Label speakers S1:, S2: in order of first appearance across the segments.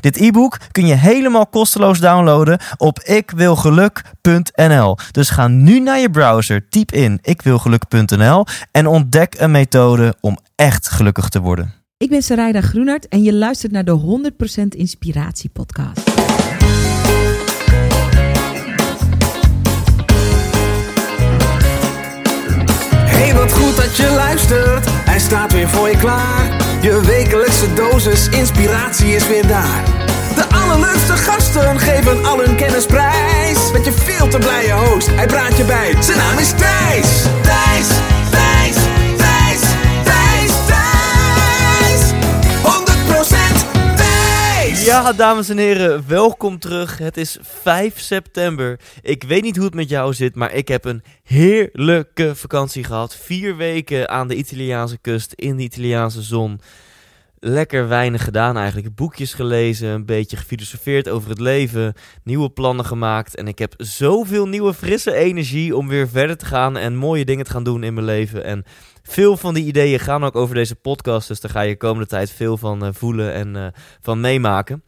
S1: Dit e-book kun je helemaal kosteloos downloaden op ikwilgeluk.nl. Dus ga nu naar je browser, typ in ikwilgeluk.nl en ontdek een methode om echt gelukkig te worden.
S2: Ik ben Sarayda Groenart en je luistert naar de 100% Inspiratie podcast.
S3: Hey, wat goed dat je luistert. Hij staat weer voor je klaar. Je wekelijkse dosis inspiratie is weer daar. De allerleukste gasten geven al hun kennis prijs. Met je veel te blije host, hij praat je bij. Zijn naam is Thijs. Thijs, Thijs,
S1: Ja, dames en heren, welkom terug. Het is 5 september. Ik weet niet hoe het met jou zit, maar ik heb een heerlijke vakantie gehad. Vier weken aan de Italiaanse kust in de Italiaanse zon. Lekker weinig gedaan eigenlijk. Boekjes gelezen, een beetje gefilosofeerd over het leven, nieuwe plannen gemaakt. En ik heb zoveel nieuwe frisse energie om weer verder te gaan en mooie dingen te gaan doen in mijn leven. En veel van die ideeën gaan ook over deze podcast, dus daar ga je komende tijd veel van eh, voelen en eh, van meemaken.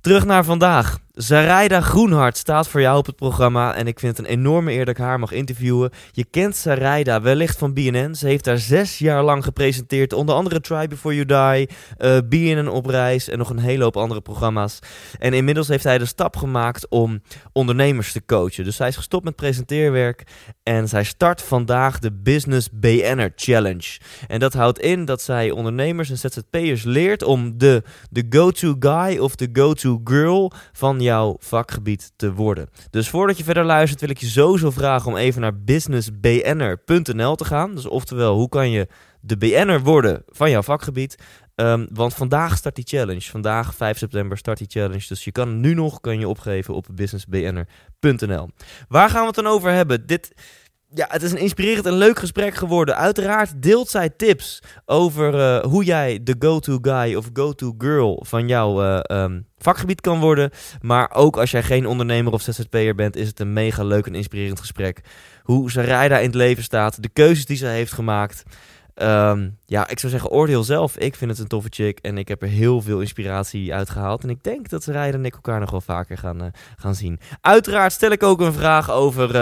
S1: Terug naar vandaag. Sarayda Groenhart staat voor jou op het programma en ik vind het een enorme eer dat ik haar mag interviewen. Je kent Sarayda wellicht van BNN. Ze heeft daar zes jaar lang gepresenteerd, onder andere Try Before You Die, eh BNN op reis en nog een hele hoop andere programma's. En inmiddels heeft hij de stap gemaakt om ondernemers te coachen. Dus zij is gestopt met presenteerwerk en zij start vandaag de Business BN'er Challenge. En dat houdt in dat zij ondernemers en ZZP'ers leert om de, de go-to guy of de go-to girl van jouw vakgebied te worden. Dus voordat je verder luistert wil ik je sowieso vragen om even naar businessbnr.nl te gaan. Dus oftewel, hoe kan je de BN'er worden van jouw vakgebied? Ehm, want vandaag start die challenge. Vandaag, 5 september, start die challenge. Dus je kan nu nog kan je opgeven op businessbnr.nl. Waar gaan we het dan over hebben? Dit, ja, het is een inspirerend en leuk gesprek geworden. Uiteraard deelt zij tips over eh, hoe jij de go-to guy of go-to girl van jouw eh, ehm, vakgebied kan worden. Maar ook als jij geen ondernemer of ZZP'er bent, is het een mega leuk en inspirerend gesprek. Hoe Sarayda in het leven staat, de keuzes die ze heeft gemaakt. Ehm, ja, ik zou zeggen, oordeel zelf. Ik vind het een toffe chick en ik heb er heel veel inspiratie uit gehaald. En ik denk dat Sarayda en ik elkaar nog wel vaker gaan, eh, gaan zien. Uiteraard stel ik ook een vraag over...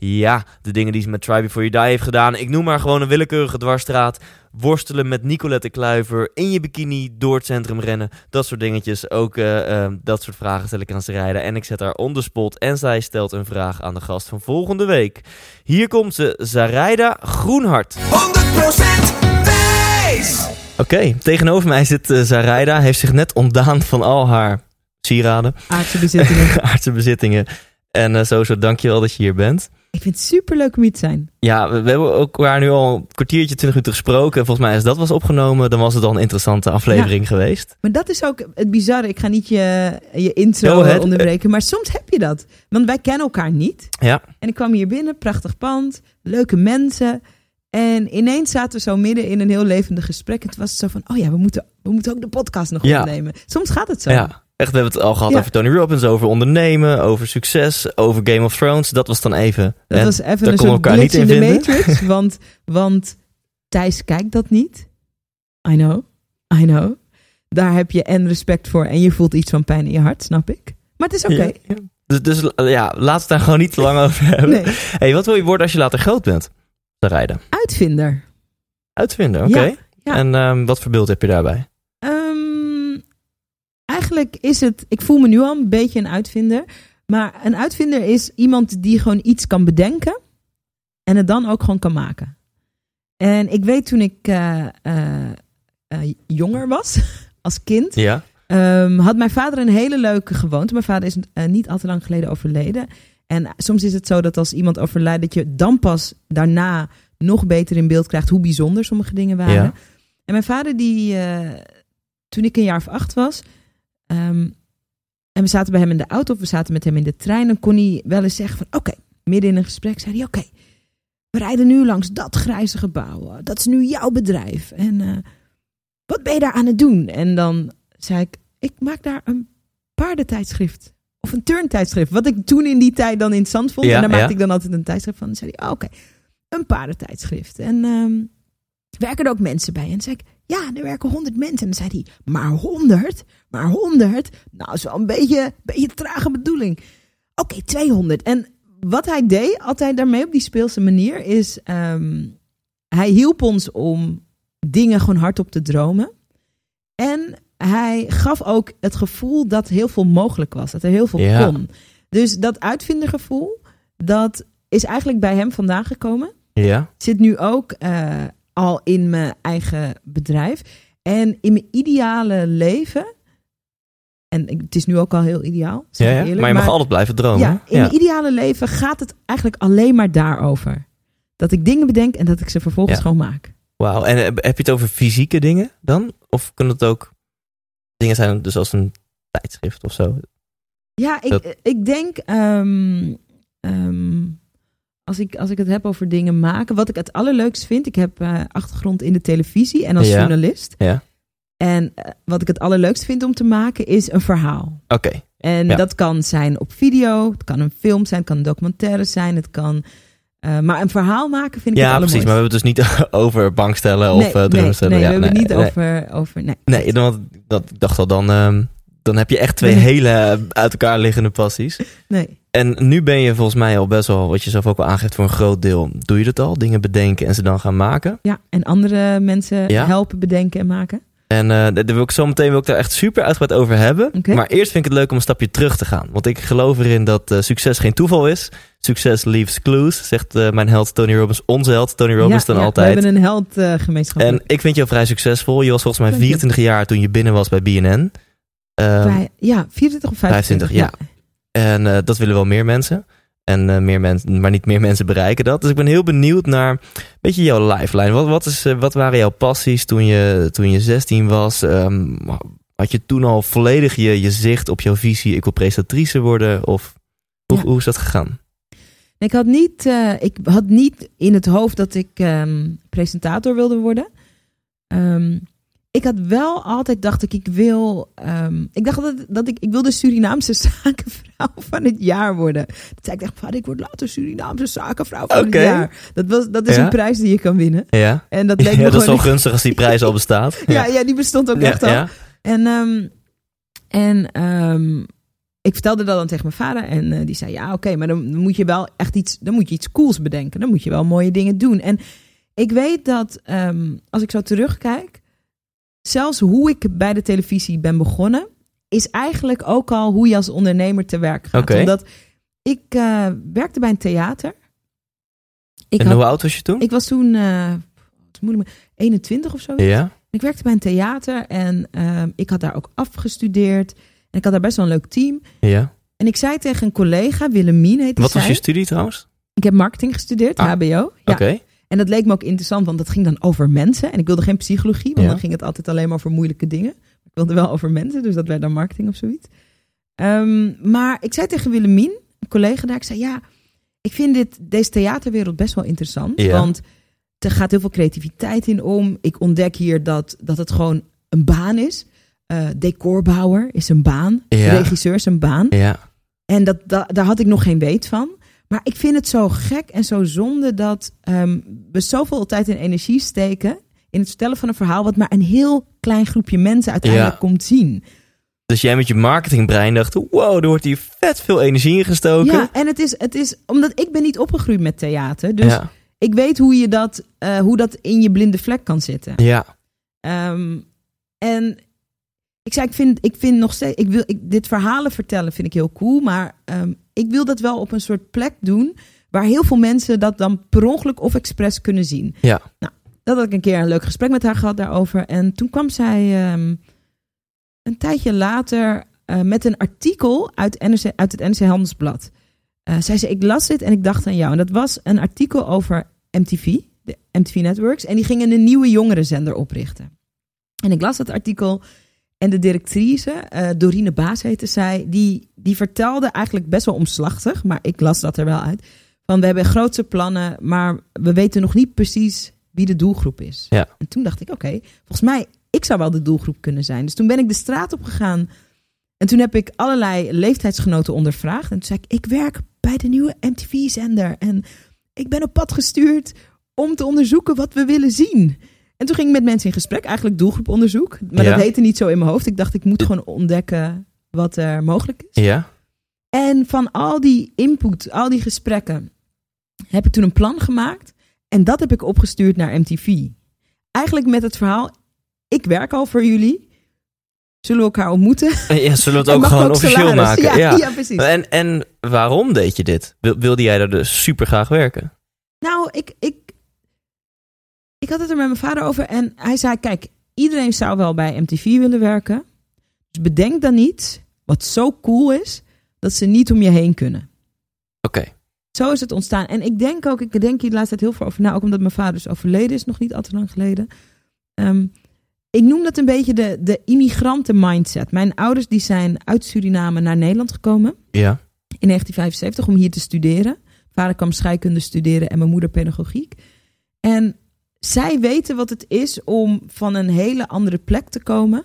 S1: ehm, ja, de dingen die ze met Try Before You Die heeft gedaan. Ik noem maar gewoon een willekeurige dwarsstraat. Worstelen met Nicolette Kluiver. In je bikini door het centrum rennen. Dat soort dingetjes. Ook eh, eh, dat soort vragen stel ik aan ze rijden. En ik zet haar on the spot. En zij stelt een vraag aan de gast van volgende week. Hier komt ze, Zarayda Groenhart.
S3: 100% Thijs.
S1: Oké, tegenover mij zit uh, Zarayda. Heeft zich net ontdaan van al haar sieraden.
S2: Aardse bezittingen.
S1: aardse bezittingen. En uh, sowieso dankjewel dat je hier bent.
S2: Ik vind het super leuk om hier te zijn.
S1: Ja, we, we hebben ook elkaar nu al een kwartiertje, twintig minuten gesproken. Volgens mij als dat was opgenomen, dan was het al een interessante aflevering geweest.
S2: Maar dat is ook het bizarre. Ik ga niet je, je intro onderbreken, maar soms heb je dat. Want wij kennen elkaar niet.
S1: Ja,
S2: En ik kwam hier binnen, prachtig pand, leuke mensen. En ineens zaten we zo midden in een heel levendig gesprek. En toen was het zo van, oh ja, we moeten, we moeten ook de podcast nog
S1: Ja.
S2: opnemen. Soms gaat het zo.
S1: ja. Echt, we hebben het al gehad
S2: Ja.
S1: over Tony Robbins, over ondernemen, over succes, over Game of Thrones. Dat was dan even...
S2: Dat
S1: hè,
S2: was even
S1: daar
S2: een soort
S1: elkaar niet
S2: in
S1: in
S2: de
S1: vinden.
S2: Matrix. Want, want Thijs kijkt dat niet. I know, I know. Daar heb je en respect voor en je voelt iets van pijn in je hart, snap ik. Maar het is oké.
S1: Ja, ja. Dus, dus ja, we het daar gewoon niet te lang over hebben.
S2: Nee.
S1: Hey, wat wil je worden als je later groot bent? Te rijden.
S2: Uitvinder.
S1: Uitvinden, oké. En ehm, wat voor beeld heb je daarbij?
S2: Eigenlijk is het, ik voel me nu al een beetje een uitvinder. Maar een uitvinder is iemand die gewoon iets kan bedenken en het dan ook gewoon kan maken. En ik weet toen ik eh, eh, eh, jonger was, als kind,
S1: Ja.
S2: Ehm, had mijn vader een hele leuke gewoonte. Mijn vader is niet al te lang geleden overleden. En soms is het zo dat als iemand overlijdt, dat je dan pas daarna nog beter in beeld krijgt hoe bijzonder sommige dingen waren.
S1: Ja.
S2: En mijn vader, die, toen ik een jaar of acht was, ehm, en we zaten bij hem in de auto of we zaten met hem in de trein. En kon hij wel eens zeggen van oké, midden in een gesprek zei hij oké, we rijden nu langs dat grijze gebouw. Dat is nu jouw bedrijf. En eh, wat ben je daar aan het doen? En dan zei ik, ik maak daar een paardentijdschrift. Of een turntijdschrift. Wat ik toen in die tijd dan interessant vond.
S1: Ja,
S2: en daar maakte ik dan altijd een tijdschrift van. Dan zei hij, oh, oké, een paardentijdschrift. En ehm, werken er ook mensen bij? En zei ik, ja, er werken honderd mensen. En dan zei hij, maar honderd? Maar honderd? Nou, is wel een beetje, beetje trage bedoeling. Oké, 200. En wat hij deed, altijd daarmee op die speelse manier, is... ehm, hij hielp ons om dingen gewoon hardop te dromen. En hij gaf ook het gevoel dat heel veel mogelijk was. Dat er heel veel
S1: Ja.
S2: kon. Dus dat uitvindergevoel, dat is eigenlijk bij hem vandaan gekomen.
S1: Ja.
S2: Zit nu ook eh, al in mijn eigen bedrijf. En in mijn ideale leven... En het is nu ook al heel ideaal. zeg
S1: Ja, ja.
S2: eerlijk,
S1: Maar je mag altijd blijven dromen.
S2: ja, in mijn ideale leven gaat het eigenlijk alleen maar daarover. Dat ik dingen bedenk en dat ik ze vervolgens gewoon maak.
S1: Wauw. En eh, heb je het over fysieke dingen dan? Of kunnen het ook dingen zijn, dus als een tijdschrift of zo?
S2: Ja, ik,
S1: Dat-
S2: ik denk, ehm, als, ik, als ik het heb over dingen maken, wat ik het allerleukst vind, ik heb eh, achtergrond in de televisie en als
S1: Ja.
S2: journalist.
S1: Ja.
S2: En eh, wat ik het allerleukst vind om te maken is een verhaal.
S1: Oké.
S2: En
S1: Ja.
S2: dat kan zijn op video, het kan een film zijn, het kan een documentaire zijn, het kan... eh, maar een verhaal maken vind ik
S1: Ja,
S2: het
S1: precies. Maar we hebben het dus niet over bankstellen of
S2: nee,
S1: uh,
S2: nee,
S1: drumstellen.
S2: nee,
S1: ja,
S2: we hebben het niet
S1: nee.
S2: over, over... Nee,
S1: Nee, want dat, ik dacht al, dan, ehm, dan heb je echt twee
S2: Nee.
S1: hele uit elkaar liggende passies.
S2: nee.
S1: En nu ben je volgens mij al best wel, wat je zelf ook al aangeeft, voor een groot deel. Doe je dat al? Dingen bedenken en ze dan gaan maken?
S2: Ja, en andere mensen helpen bedenken en maken.
S1: En eh, daar wil ik zo meteen wil ik daar echt super uitgebreid over hebben. Maar eerst vind ik het leuk om een stapje terug te gaan. Want ik geloof erin dat eh, succes geen toeval is. Succes leaves clues, zegt eh, mijn held Tony Robbins. Onze held Tony Robbins
S2: ja,
S1: dan
S2: ja,
S1: altijd.
S2: We hebben een held gemeenschap.
S1: En ik vind jou vrij succesvol. Je was volgens mij
S2: Dank je.
S1: 24 jaar toen je binnen was bij BNN. Ehm,
S2: ja, 24 of 25.
S1: 25, ja. En eh, dat willen wel meer mensen. En eh, meer mensen, maar niet meer mensen bereiken dat. Dus ik ben heel benieuwd naar een beetje jouw lifeline. Wat, wat, is, eh, wat waren jouw passies toen je, toen je 16 was? Ehm, had je toen al volledig je, je zicht op jouw visie? Ik wil presentatrice worden? Of hoe,
S2: Ja.
S1: hoe is dat gegaan?
S2: Ik had, niet, eh, ik had niet in het hoofd dat ik ehm, presentator wilde worden. Ehm, ik had wel altijd dacht ik, ik wil. ehm, ik dacht dat, dat ik, ik wilde Surinaamse zakenvrouw van het jaar worden. Dat zei ik echt, vader, ik word later Surinaamse zakenvrouw van het jaar. Dat, was, dat is
S1: Ja?
S2: een prijs die je kan winnen.
S1: Ja,
S2: En dat leek
S1: ja
S2: me
S1: dat is wel gunstig als die prijs al bestaat.
S2: Ja, ja, die bestond ook echt al. En, ehm, en ehm, ik vertelde dat dan tegen mijn vader. En eh, die zei, ja, oké, maar dan moet je wel echt iets... Dan moet je iets cools bedenken. Dan moet je wel mooie dingen doen. En ik weet dat, als ik zo terugkijk... Zelfs hoe ik bij de televisie ben begonnen... is eigenlijk ook al hoe je als ondernemer te werk gaat. Omdat ik eh, werkte bij een theater. Ik,
S1: En
S2: had-
S1: hoe oud was je toen?
S2: ik was toen... eh, ik me- 21 of zo.
S1: Ja,
S2: Ik werkte bij een theater en ehm, ik had daar ook afgestudeerd. En ik had daar best wel een leuk team.
S1: ja.
S2: En ik zei tegen een collega, Willemien heette
S1: Wat was je studie trouwens?
S2: Ik heb marketing gestudeerd,
S1: Ah,
S2: HBO. Ja.
S1: Oké.
S2: En dat leek me ook interessant, want dat ging dan over mensen. En ik wilde geen psychologie, want
S1: Ja.
S2: dan ging het altijd alleen maar over moeilijke dingen. Ik wilde wel over mensen, dus dat werd dan marketing of zoiets. Ehm, maar ik zei tegen Willemien, een collega daar, ik zei ja, ik vind dit, deze theaterwereld best wel interessant.
S1: Ja.
S2: Want er gaat heel veel creativiteit in om. Ik ontdek hier dat, dat het gewoon een baan is. Eh, decorbouwer is een baan.
S1: Ja.
S2: Regisseur is een baan.
S1: Ja.
S2: En dat, da- daar had ik nog geen weet van. Maar ik vind het zo gek en zo zonde dat ehm, we zoveel tijd en energie steken in het vertellen van een verhaal wat maar een heel klein groepje mensen uiteindelijk
S1: Ja.
S2: komt zien.
S1: Dus jij met je marketingbrein dacht, wow, er wordt hier vet veel energie in gestoken.
S2: Ja, en het is, het is omdat ik ben niet opgegroeid met theater, dus
S1: ja.
S2: ik weet hoe je dat, eh, hoe dat in je blinde vlek kan zitten.
S1: ja.
S2: Ehm, en ik zei, ik vind, ik vind nog steeds, ik wil, ik, dit verhalen vertellen vind ik heel cool, maar ehm, ik wil dat wel op een soort plek doen waar heel veel mensen dat dan per ongeluk of expres kunnen zien.
S1: Ja.
S2: Nou, dat had ik een keer een leuk gesprek met haar gehad daarover. En toen kwam zij ehm, een tijdje later eh, met een artikel uit, NRC, uit het NRC Handelsblad. Eh, zij zei, ik las dit en ik dacht aan jou. En dat was een artikel over MTV, de MTV Networks. En die gingen een nieuwe jongerenzender oprichten. En ik las dat artikel En de directrice, eh, Dorine Baas heette zij, die, die vertelde eigenlijk best wel omslachtig, maar ik las dat er wel uit. Van we hebben grootse plannen, maar we weten nog niet precies wie de doelgroep is.
S1: Ja.
S2: En toen dacht ik, oké, volgens mij, ik zou wel de doelgroep kunnen zijn. Dus toen ben ik de straat op gegaan. En toen heb ik allerlei leeftijdsgenoten ondervraagd. En toen zei ik, ik werk bij de nieuwe MTV-zender. En ik ben op pad gestuurd om te onderzoeken wat we willen zien. En toen ging ik met mensen in gesprek, eigenlijk doelgroeponderzoek. Maar
S1: Ja.
S2: dat heette niet zo in mijn hoofd. Ik dacht, ik moet gewoon ontdekken wat er mogelijk is.
S1: Ja?
S2: En van al die input, al die gesprekken, heb ik toen een plan gemaakt. En dat heb ik opgestuurd naar MTV. Eigenlijk met het verhaal, ik werk al voor jullie. Zullen we elkaar ontmoeten?
S1: ja zullen we het ook gewoon
S2: ook
S1: officieel
S2: salaris?
S1: maken?
S2: Ja,
S1: Ja.
S2: ja, precies.
S1: En, en waarom deed je dit? Wil- Wilde jij daar dus super graag werken?
S2: Nou, ik, ik, ik had het er met mijn vader over en hij zei: Kijk, iedereen zou wel bij MTV willen werken. Dus bedenk dan niet wat zo cool is dat ze niet om je heen kunnen.
S1: Oké.
S2: Zo is het ontstaan. En ik denk ook, ik denk hier de laatste tijd heel veel over na, ook omdat mijn vader is overleden is, nog niet al te lang geleden. Ehm, ik noem dat een beetje de, de immigranten mindset. Mijn ouders die zijn uit Suriname naar Nederland gekomen
S1: Ja.
S2: in 1975 om hier te studeren. Vader kwam scheikunde studeren en mijn moeder pedagogiek. En zij weten wat het is om van een hele andere plek te komen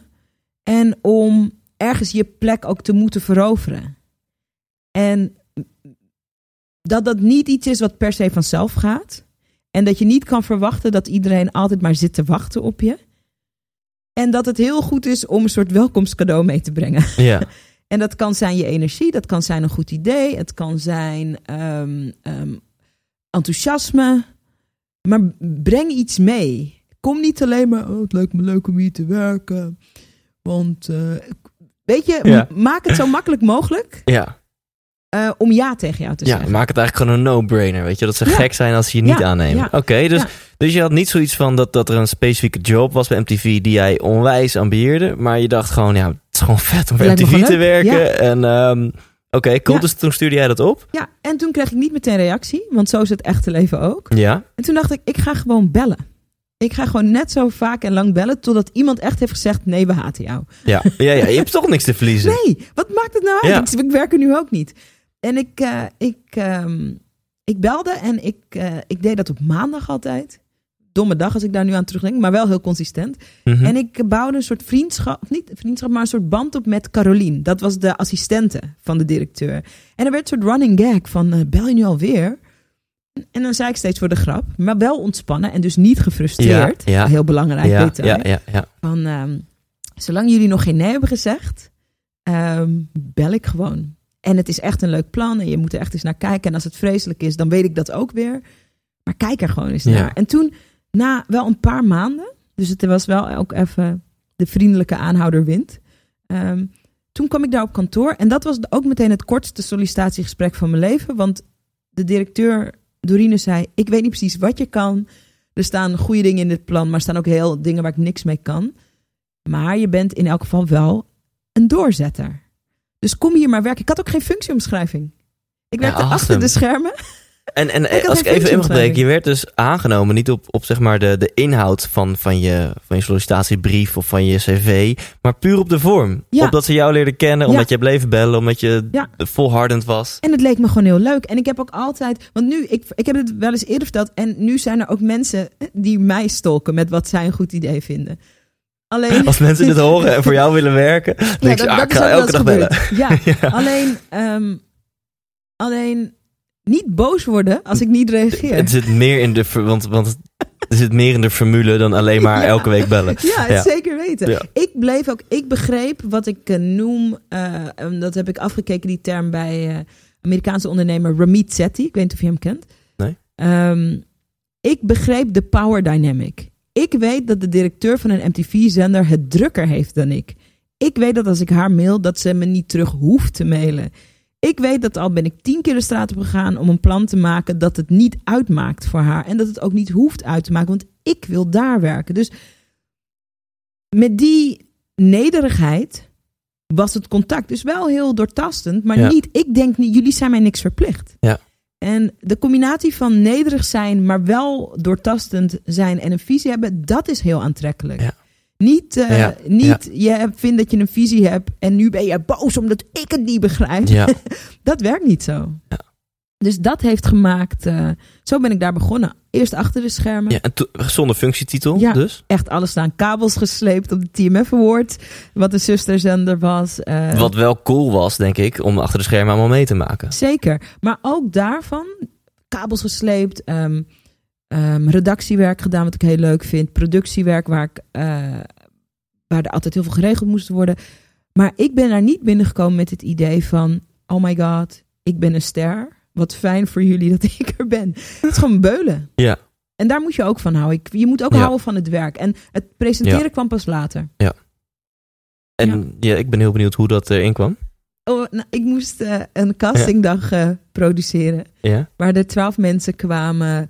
S2: en om ergens je plek ook te moeten veroveren. En dat dat niet iets is wat per se vanzelf gaat. En dat je niet kan verwachten dat iedereen altijd maar zit te wachten op je. En dat het heel goed is om een soort welkomstcadeau mee te brengen.
S1: Ja.
S2: En dat kan zijn je energie, dat kan zijn een goed idee, het kan zijn ehm, ehm, enthousiasme. Maar breng iets mee. Kom niet alleen maar, oh, het lijkt me leuk om hier te werken. Want, eh, weet je,
S1: Ja.
S2: maak het zo makkelijk mogelijk
S1: Ja.
S2: eh, om ja tegen jou te
S1: ja,
S2: zeggen.
S1: maak het eigenlijk gewoon een no-brainer. Weet je, dat ze
S2: Ja.
S1: gek zijn als ze je niet
S2: Ja,
S1: aannemen.
S2: ja.
S1: Oké, dus, dus je had niet zoiets van dat, dat er een specifieke job was bij MTV die jij onwijs ambieerde. Maar je dacht gewoon, ja, het is gewoon vet om bij MTV te
S2: leuk,
S1: werken. En ehm, oké, cool.
S2: Ja.
S1: Dus toen stuurde jij dat op.
S2: Ja, en toen kreeg ik niet meteen reactie, want zo is het echte leven ook.
S1: Ja.
S2: En toen dacht ik, ik ga gewoon bellen. Ik ga gewoon net zo vaak en lang bellen totdat iemand echt heeft gezegd: nee, we haten jou.
S1: Ja. ja, ja, je hebt toch niks te verliezen.
S2: Nee, wat maakt het nou uit?
S1: Ja.
S2: Ik, ik werk er nu ook niet. En ik, eh, ik, ehm, ik belde en ik, eh, ik deed dat op maandag altijd. Domme dag als ik daar nu aan terugdenk, maar wel heel consistent.
S1: Mhm.
S2: En ik bouwde een soort vriendschap, of niet vriendschap, maar een soort band op met Carolien. Dat was de assistente van de directeur. En er werd een soort running gag van, eh, bel je nu alweer? En dan zei ik steeds voor de grap, maar wel ontspannen en dus niet gefrustreerd.
S1: Ja, ja.
S2: Heel belangrijk
S1: ja,
S2: detail. Van, ehm, zolang jullie nog geen nee hebben gezegd, ehm, bel ik gewoon. En het is echt een leuk plan en je moet er echt eens naar kijken. En als het vreselijk is, dan weet ik dat ook weer. Maar kijk er gewoon eens naar. En toen, na wel een paar maanden, dus het was wel ook even de vriendelijke aanhouder wint. ehm, toen kwam ik daar op kantoor en dat was ook meteen het kortste sollicitatiegesprek van mijn leven. Want de directeur, Dorine, zei: Ik weet niet precies wat je kan. Er staan goede dingen in dit plan, maar er staan ook heel dingen waar ik niks mee kan. Maar je bent in elk geval wel een doorzetter. Dus kom hier maar werken. Ik had ook geen functieomschrijving. Ik
S1: Ja,
S2: werkte achter de schermen.
S1: En, en als ik even in mag breken,
S2: functieomschrijving.
S1: je werd dus aangenomen niet op, op zeg maar de, de inhoud van, van, je, van je sollicitatiebrief of van je cv, maar puur op de vorm.
S2: Ja.
S1: Omdat ze jou leerden kennen, omdat je bleef bellen, omdat je
S2: Ja.
S1: volhardend was.
S2: En het leek me gewoon heel leuk. En ik heb ook altijd, want nu, ik, ik heb het wel eens eerder verteld. En nu zijn er ook mensen die mij stolken met wat zij een goed idee vinden. Alleen.
S1: Als mensen dit horen en voor jou willen werken, dan denk je, ah, ik ga elke dag bellen.
S2: gebeurd. Ja,
S1: Ja.
S2: alleen, ehm, alleen niet boos worden als ik niet reageer.
S1: Het zit meer in de, want, want er zit meer in de formule dan alleen maar
S2: Ja.
S1: elke week bellen.
S2: Ja, zeker weten.
S1: Ja.
S2: Ik bleef ook, ik begreep wat ik eh, noem, eh, dat heb ik afgekeken, die term bij eh, Amerikaanse ondernemer Ramit Sethi. Ik weet niet of je hem kent.
S1: Nee.
S2: Ehm, ik begreep de power dynamic. Ik weet dat de directeur van een MTV-zender het drukker heeft dan ik. Ik weet dat als ik haar mail, dat ze me niet terug hoeft te mailen. Ik weet dat al ben ik tien keer de straat op gegaan om een plan te maken dat het niet uitmaakt voor haar. En dat het ook niet hoeft uit te maken, want ik wil daar werken. Dus met die nederigheid was het contact dus wel heel doortastend. Maar
S1: Ja.
S2: niet, ik denk niet, jullie zijn mij niks verplicht.
S1: Ja.
S2: En de combinatie van nederig zijn, maar wel doortastend zijn en een visie hebben, dat is heel aantrekkelijk.
S1: Ja.
S2: Niet, eh,
S1: Ja,
S2: niet je vindt dat je een visie hebt en nu ben je boos omdat ik het niet begrijp.
S1: Ja,
S2: Dat werkt niet zo.
S1: Ja.
S2: Dus dat heeft gemaakt, eh, zo ben ik daar begonnen. Eerst achter de schermen.
S1: ja en zonder functietitel
S2: Ja.
S1: dus.
S2: Echt alles staan kabels gesleept op de TMF Award. Wat een zusterzender was. eh,
S1: Wat wel cool was, denk ik, om achter de schermen allemaal mee te maken.
S2: Zeker. Maar ook daarvan, kabels gesleept, ehm, ehm, redactiewerk gedaan wat ik heel leuk vind, productiewerk waar, ik, eh, waar er altijd heel veel geregeld moest worden. Maar ik ben daar niet binnengekomen met het idee van, oh my god, ik ben een ster. Wat fijn voor jullie dat ik er ben. Het is gewoon beulen.
S1: Ja.
S2: En daar moet je ook van houden. Ik, je moet ook
S1: Ja.
S2: houden van het werk. En het presenteren
S1: Ja.
S2: kwam pas later.
S1: En ja. ik ben heel benieuwd hoe dat erin kwam.
S2: Oh, nou, ik moest eh, een castingdag eh, produceren.
S1: Ja,
S2: waar er twaalf mensen kwamen, eh,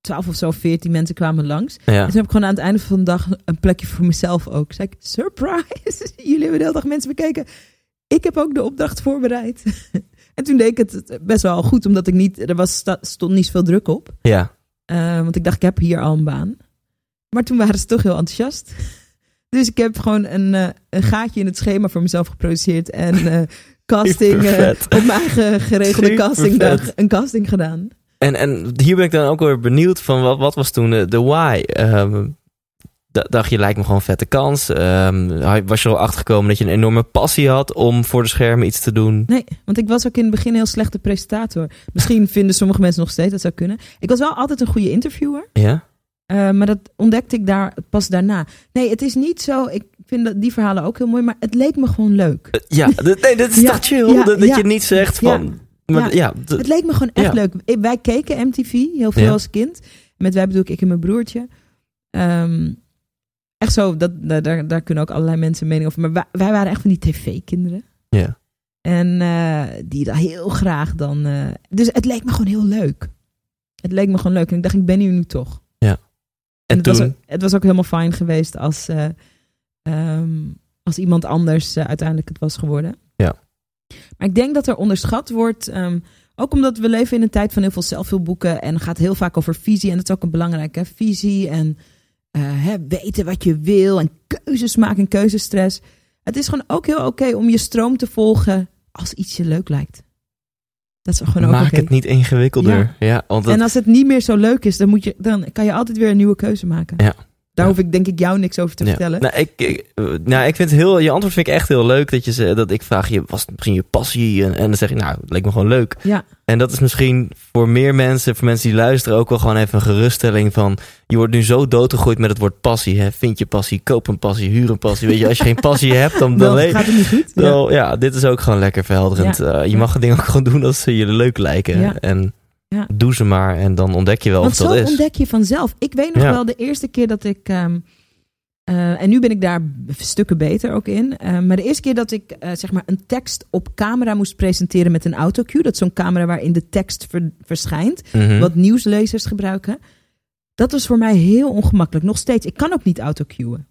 S2: twaalf of zo, veertien mensen kwamen langs.
S1: ja.
S2: En toen heb ik gewoon aan het einde van de dag een plekje voor mezelf ook. Zei ik, surprise, jullie hebben de hele dag mensen bekeken. Ik heb ook de opdracht voorbereid. en toen deed ik het best wel goed, omdat ik niet, er was, stond niet zoveel druk op.
S1: ja.
S2: Eh, want ik dacht, ik heb hier al een baan. Maar toen waren ze toch heel enthousiast. Dus ik heb gewoon een, eh, een gaatje in het schema voor mezelf geproduceerd. En eh, casting, eh, op mijn eigen geregelde castingdag, een casting gedaan.
S1: En, en hier ben ik dan ook weer benieuwd van wat, wat was toen de why? Ehm, d- dacht je, lijkt me gewoon een vette kans. Ehm, was je er al achter gekomen dat je een enorme passie had om voor de schermen iets te doen?
S2: Nee, want ik was ook in het begin een heel slechte presentator. Misschien vinden sommige mensen nog steeds dat zou kunnen. Ik was wel altijd een goede interviewer.
S1: Ja?
S2: eh, maar dat ontdekte ik daar pas daarna. Nee, het is niet zo. Ik vind dat die verhalen ook heel mooi. Maar het leek me gewoon leuk.
S1: Eh, Ja, nee, dat is
S2: Ja,
S1: toch chill?
S2: ja,
S1: dat dat
S2: ja.
S1: je niet zegt van... Maar
S2: Ja.
S1: ja,
S2: Het leek me gewoon echt
S1: Ja.
S2: leuk. Wij keken MTV heel veel
S1: Ja.
S2: als kind. Met wij bedoel ik ik en mijn broertje. Ehm, echt zo, dat, daar- daar, kunnen ook allerlei mensen mening over. Maar wij, wij waren echt van die tv-kinderen.
S1: ja.
S2: En eh, die dat heel graag dan. eh, dus het leek me gewoon heel leuk. Het leek me gewoon leuk. En ik dacht, ik ben hier nu toch.
S1: En,
S2: het,
S1: toen...
S2: was ook, het was ook helemaal fijn geweest als, eh, ehm, als iemand anders uiteindelijk het was geworden. Maar ik denk dat er onderschat wordt. ehm, ook omdat we leven in een tijd van heel veel zelfhulpboeken. En het gaat heel vaak over visie. En dat is ook een belangrijke visie. En eh, hè, weten wat je wil. En keuzes maken en keuzestress. Het is gewoon ook heel oké om je stroom te volgen als iets je leuk lijkt. Dat is gewoon ook
S1: Maak
S2: oké.
S1: het niet ingewikkelder. Ja, want dat,
S2: En als het niet meer zo leuk is, dan, moet je, dan kan je altijd weer een nieuwe keuze maken.
S1: Ja.
S2: Daar
S1: Ja.
S2: hoef ik denk ik jou niks over te
S1: ja.
S2: vertellen.
S1: Nou, ik, ik, nou, ik vind heel, je antwoord vind ik echt heel leuk. Dat, je, ze- dat ik vraag je, was het misschien je passie? En, en dan zeg je, nou, het leek me gewoon leuk.
S2: Ja,
S1: En dat is misschien voor meer mensen, voor mensen die luisteren, ook wel gewoon even een geruststelling van... Je wordt nu zo doodgegooid met het woord passie. Hè? Vind je passie, koop een passie, huur een passie. Weet je, als je geen passie hebt, dan... dan,
S2: dan gaat het niet goed. Ja.
S1: dan- ja. dit is ook gewoon lekker verhelderend. Eh, je mag het ding ook gewoon doen als ze je leuk lijken.
S2: Ja.
S1: En
S2: Ja.
S1: doe ze maar en dan ontdek je wel
S2: Want
S1: of
S2: zo
S1: dat is.
S2: ontdek je vanzelf. Ik weet nog
S1: Ja.
S2: wel de eerste keer dat ik... ehm, eh, en nu ben ik daar stukken beter ook in. Eh, maar de eerste keer dat ik eh, zeg maar een tekst op camera moest presenteren met een autocue. Dat is zo'n camera waarin de tekst ver- verschijnt.
S1: Mhm.
S2: Wat nieuwslezers gebruiken. Dat was voor mij heel ongemakkelijk. Nog steeds. Ik kan ook niet autocuen.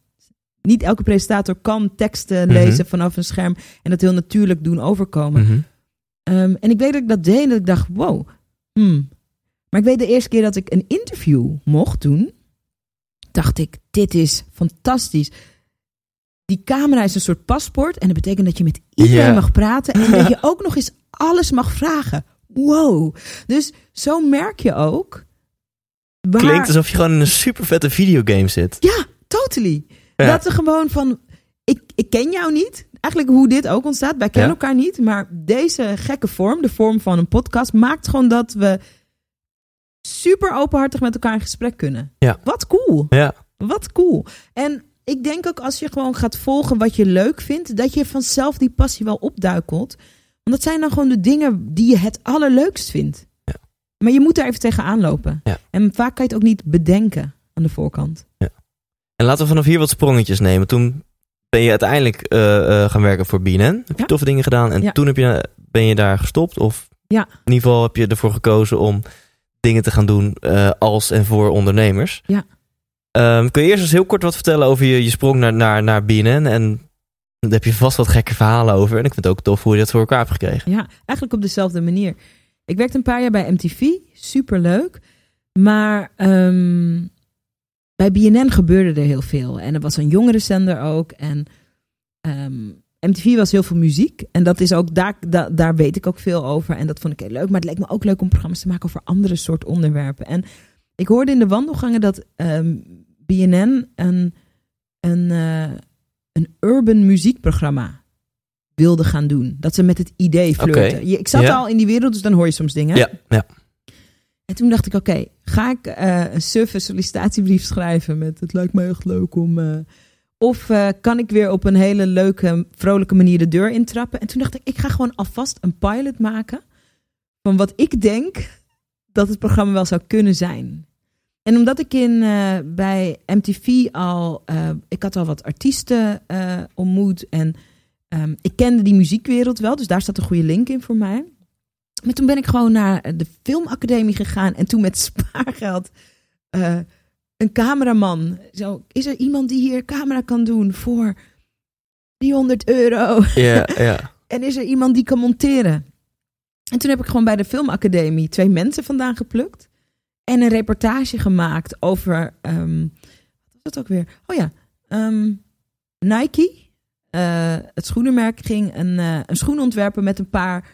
S2: Niet elke presentator kan teksten
S1: Mhm.
S2: lezen vanaf een scherm. En dat heel natuurlijk doen overkomen.
S1: Mhm.
S2: Ehm, en ik weet dat ik dat deed en dat ik dacht, wow. Hmm. Maar ik weet de eerste keer dat ik een interview mocht doen, dacht ik, dit is fantastisch. Die camera is een soort paspoort en dat betekent dat je met iedereen mag praten en dat je ook nog eens alles mag vragen. Wow. Dus zo merk je ook. Waar...
S1: Klinkt alsof je gewoon in een super vette videogame zit.
S2: Ja, totally.
S1: Ja.
S2: Dat er gewoon van, ik, ik ken jou niet. Eigenlijk hoe dit ook ontstaat. Wij kennen
S1: Ja.
S2: elkaar niet. Maar deze gekke vorm, de vorm van een podcast, maakt gewoon dat we super openhartig met elkaar in gesprek kunnen.
S1: Ja.
S2: Wat cool.
S1: Ja.
S2: Wat cool. En ik denk ook als je gewoon gaat volgen wat je leuk vindt, dat je vanzelf die passie wel opduikelt. Want dat zijn dan gewoon de dingen die je het allerleukst vindt.
S1: Ja.
S2: Maar je moet daar even tegenaan lopen.
S1: Ja.
S2: En vaak kan je het ook niet bedenken aan de voorkant.
S1: En laten we vanaf hier wat sprongetjes nemen. Toen ben je uiteindelijk eh, eh, gaan werken voor BNN. Heb je
S2: Ja.
S1: toffe dingen gedaan. En
S2: Ja.
S1: toen heb je, ben je daar gestopt. Of
S2: Ja.
S1: in ieder geval heb je ervoor gekozen om dingen te gaan doen eh, als en voor ondernemers.
S2: Ja.
S1: Ehm, kun je eerst eens heel kort wat vertellen over je, je sprong naar, naar, naar BNN? En daar heb je vast wat gekke verhalen over. En ik vind het ook tof hoe je dat voor elkaar hebt gekregen.
S2: Ja, eigenlijk op dezelfde manier. Ik werkte een paar jaar bij MTV, super leuk. Maar ehm, bij BNN gebeurde er heel veel. En er was een jongerenzender ook. En ehm, MTV was heel veel muziek. En dat is ook, daar, da- daar weet ik ook veel over. En dat vond ik heel leuk. Maar het leek me ook leuk om programma's te maken over andere soort onderwerpen. En ik hoorde in de wandelgangen dat ehm, BNN een, een, eh, een urban muziekprogramma wilde gaan doen. Dat ze met het idee flirten. Je- Ik zat
S1: Ja.
S2: al in die wereld, dus dan hoor je soms dingen.
S1: Ja, ja.
S2: En toen dacht ik, oké, ga ik eh, een suffe sollicitatiebrief schrijven met het lijkt me echt leuk om... eh, of eh, kan ik weer op een hele leuke, vrolijke manier de deur intrappen? En toen dacht ik, ik ga gewoon alvast een pilot maken van wat ik denk dat het programma wel zou kunnen zijn. En omdat ik in, bij MTV al, ik had al wat artiesten ontmoet en ehm, ik kende die muziekwereld wel, dus daar staat een goede link in voor mij. Maar toen ben ik gewoon naar de filmacademie gegaan en toen met spaargeld eh, een cameraman. Zo, is er iemand die hier camera kan doen voor 300 euro?
S1: Ja, ja.
S2: En is er iemand die kan monteren? En toen heb ik gewoon bij de filmacademie twee mensen vandaan geplukt. En een reportage gemaakt over. ehm, wat was dat ook weer? Oh ja, ehm, Nike. eh, het schoenenmerk ging een, eh, een schoen ontwerpen met een paar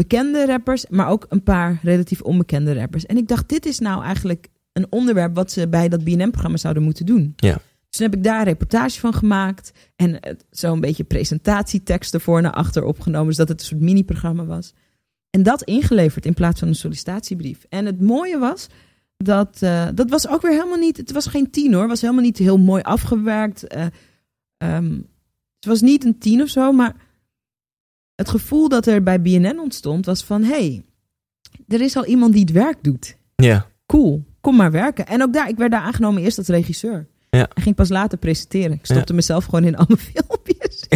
S2: bekende rappers, maar ook een paar relatief onbekende rappers. En ik dacht, dit is nou eigenlijk een onderwerp wat ze bij dat BNM-programma zouden moeten doen.
S1: Ja.
S2: Dus toen heb ik daar een reportage van gemaakt en zo'n beetje presentatieteksten voor naar achter opgenomen, zodat het een soort mini-programma was. En dat ingeleverd in plaats van een sollicitatiebrief. En het mooie was dat eh, dat was ook weer helemaal niet. Het was geen tien hoor. Het was helemaal niet heel mooi afgewerkt. eh, ehm, het was niet een tien of zo, maar het gevoel dat er bij BNN ontstond was van: hey, er is al iemand die het werk doet.
S1: Ja.
S2: Cool, kom maar werken. En ook daar, ik werd daar aangenomen eerst als regisseur.
S1: Ja.
S2: En ging pas later presenteren. Ik stopte mezelf gewoon in alle filmpjes.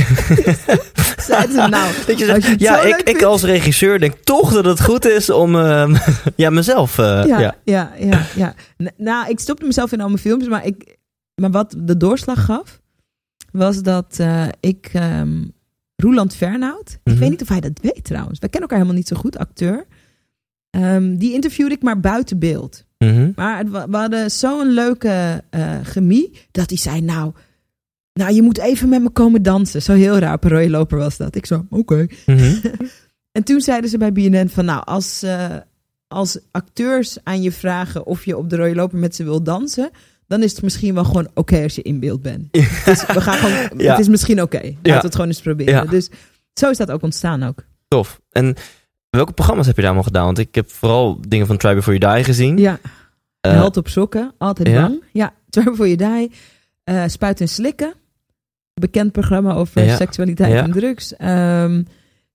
S2: Zeiden ze nou,
S1: Dat je zegt, ja, ik, ik als regisseur denk toch dat het goed is om ehm, ja, mezelf... eh,
S2: ja,
S1: ja.
S2: ja, ja, Nou, ik stopte mezelf in al mijn films, maar, ik, maar wat de doorslag gaf, was dat eh, ik ehm Roeland Fernhout, ik
S1: Mhm.
S2: weet niet of hij dat weet trouwens, wij kennen elkaar helemaal niet zo goed, acteur. Ehm, die interviewde ik maar buiten beeld.
S1: Mhm.
S2: Maar het, wa- we hadden zo'n leuke eh chemie, dat hij zei, nou, nou, je moet even met me komen dansen. Zo heel raar, rode loper was dat. Ik zo, oké.
S1: Mhm.
S2: En toen zeiden ze bij BNN van nou, als, eh, als acteurs aan je vragen of je op de rode loper met ze wil dansen, dan is het misschien wel gewoon oké als je in beeld bent. Dus we gaan gewoon,
S1: Ja.
S2: het is misschien oké. Laten we het gewoon eens proberen. Dus zo is dat ook ontstaan ook.
S1: Tof. En welke programma's heb je daar allemaal gedaan? Want ik heb vooral dingen van Try Before You Die gezien.
S2: Ja,
S1: Eh,
S2: held op sokken, altijd bang. Ja, Try voor je die, eh Spuit en Slikken. Bekend programma over seksualiteit en drugs.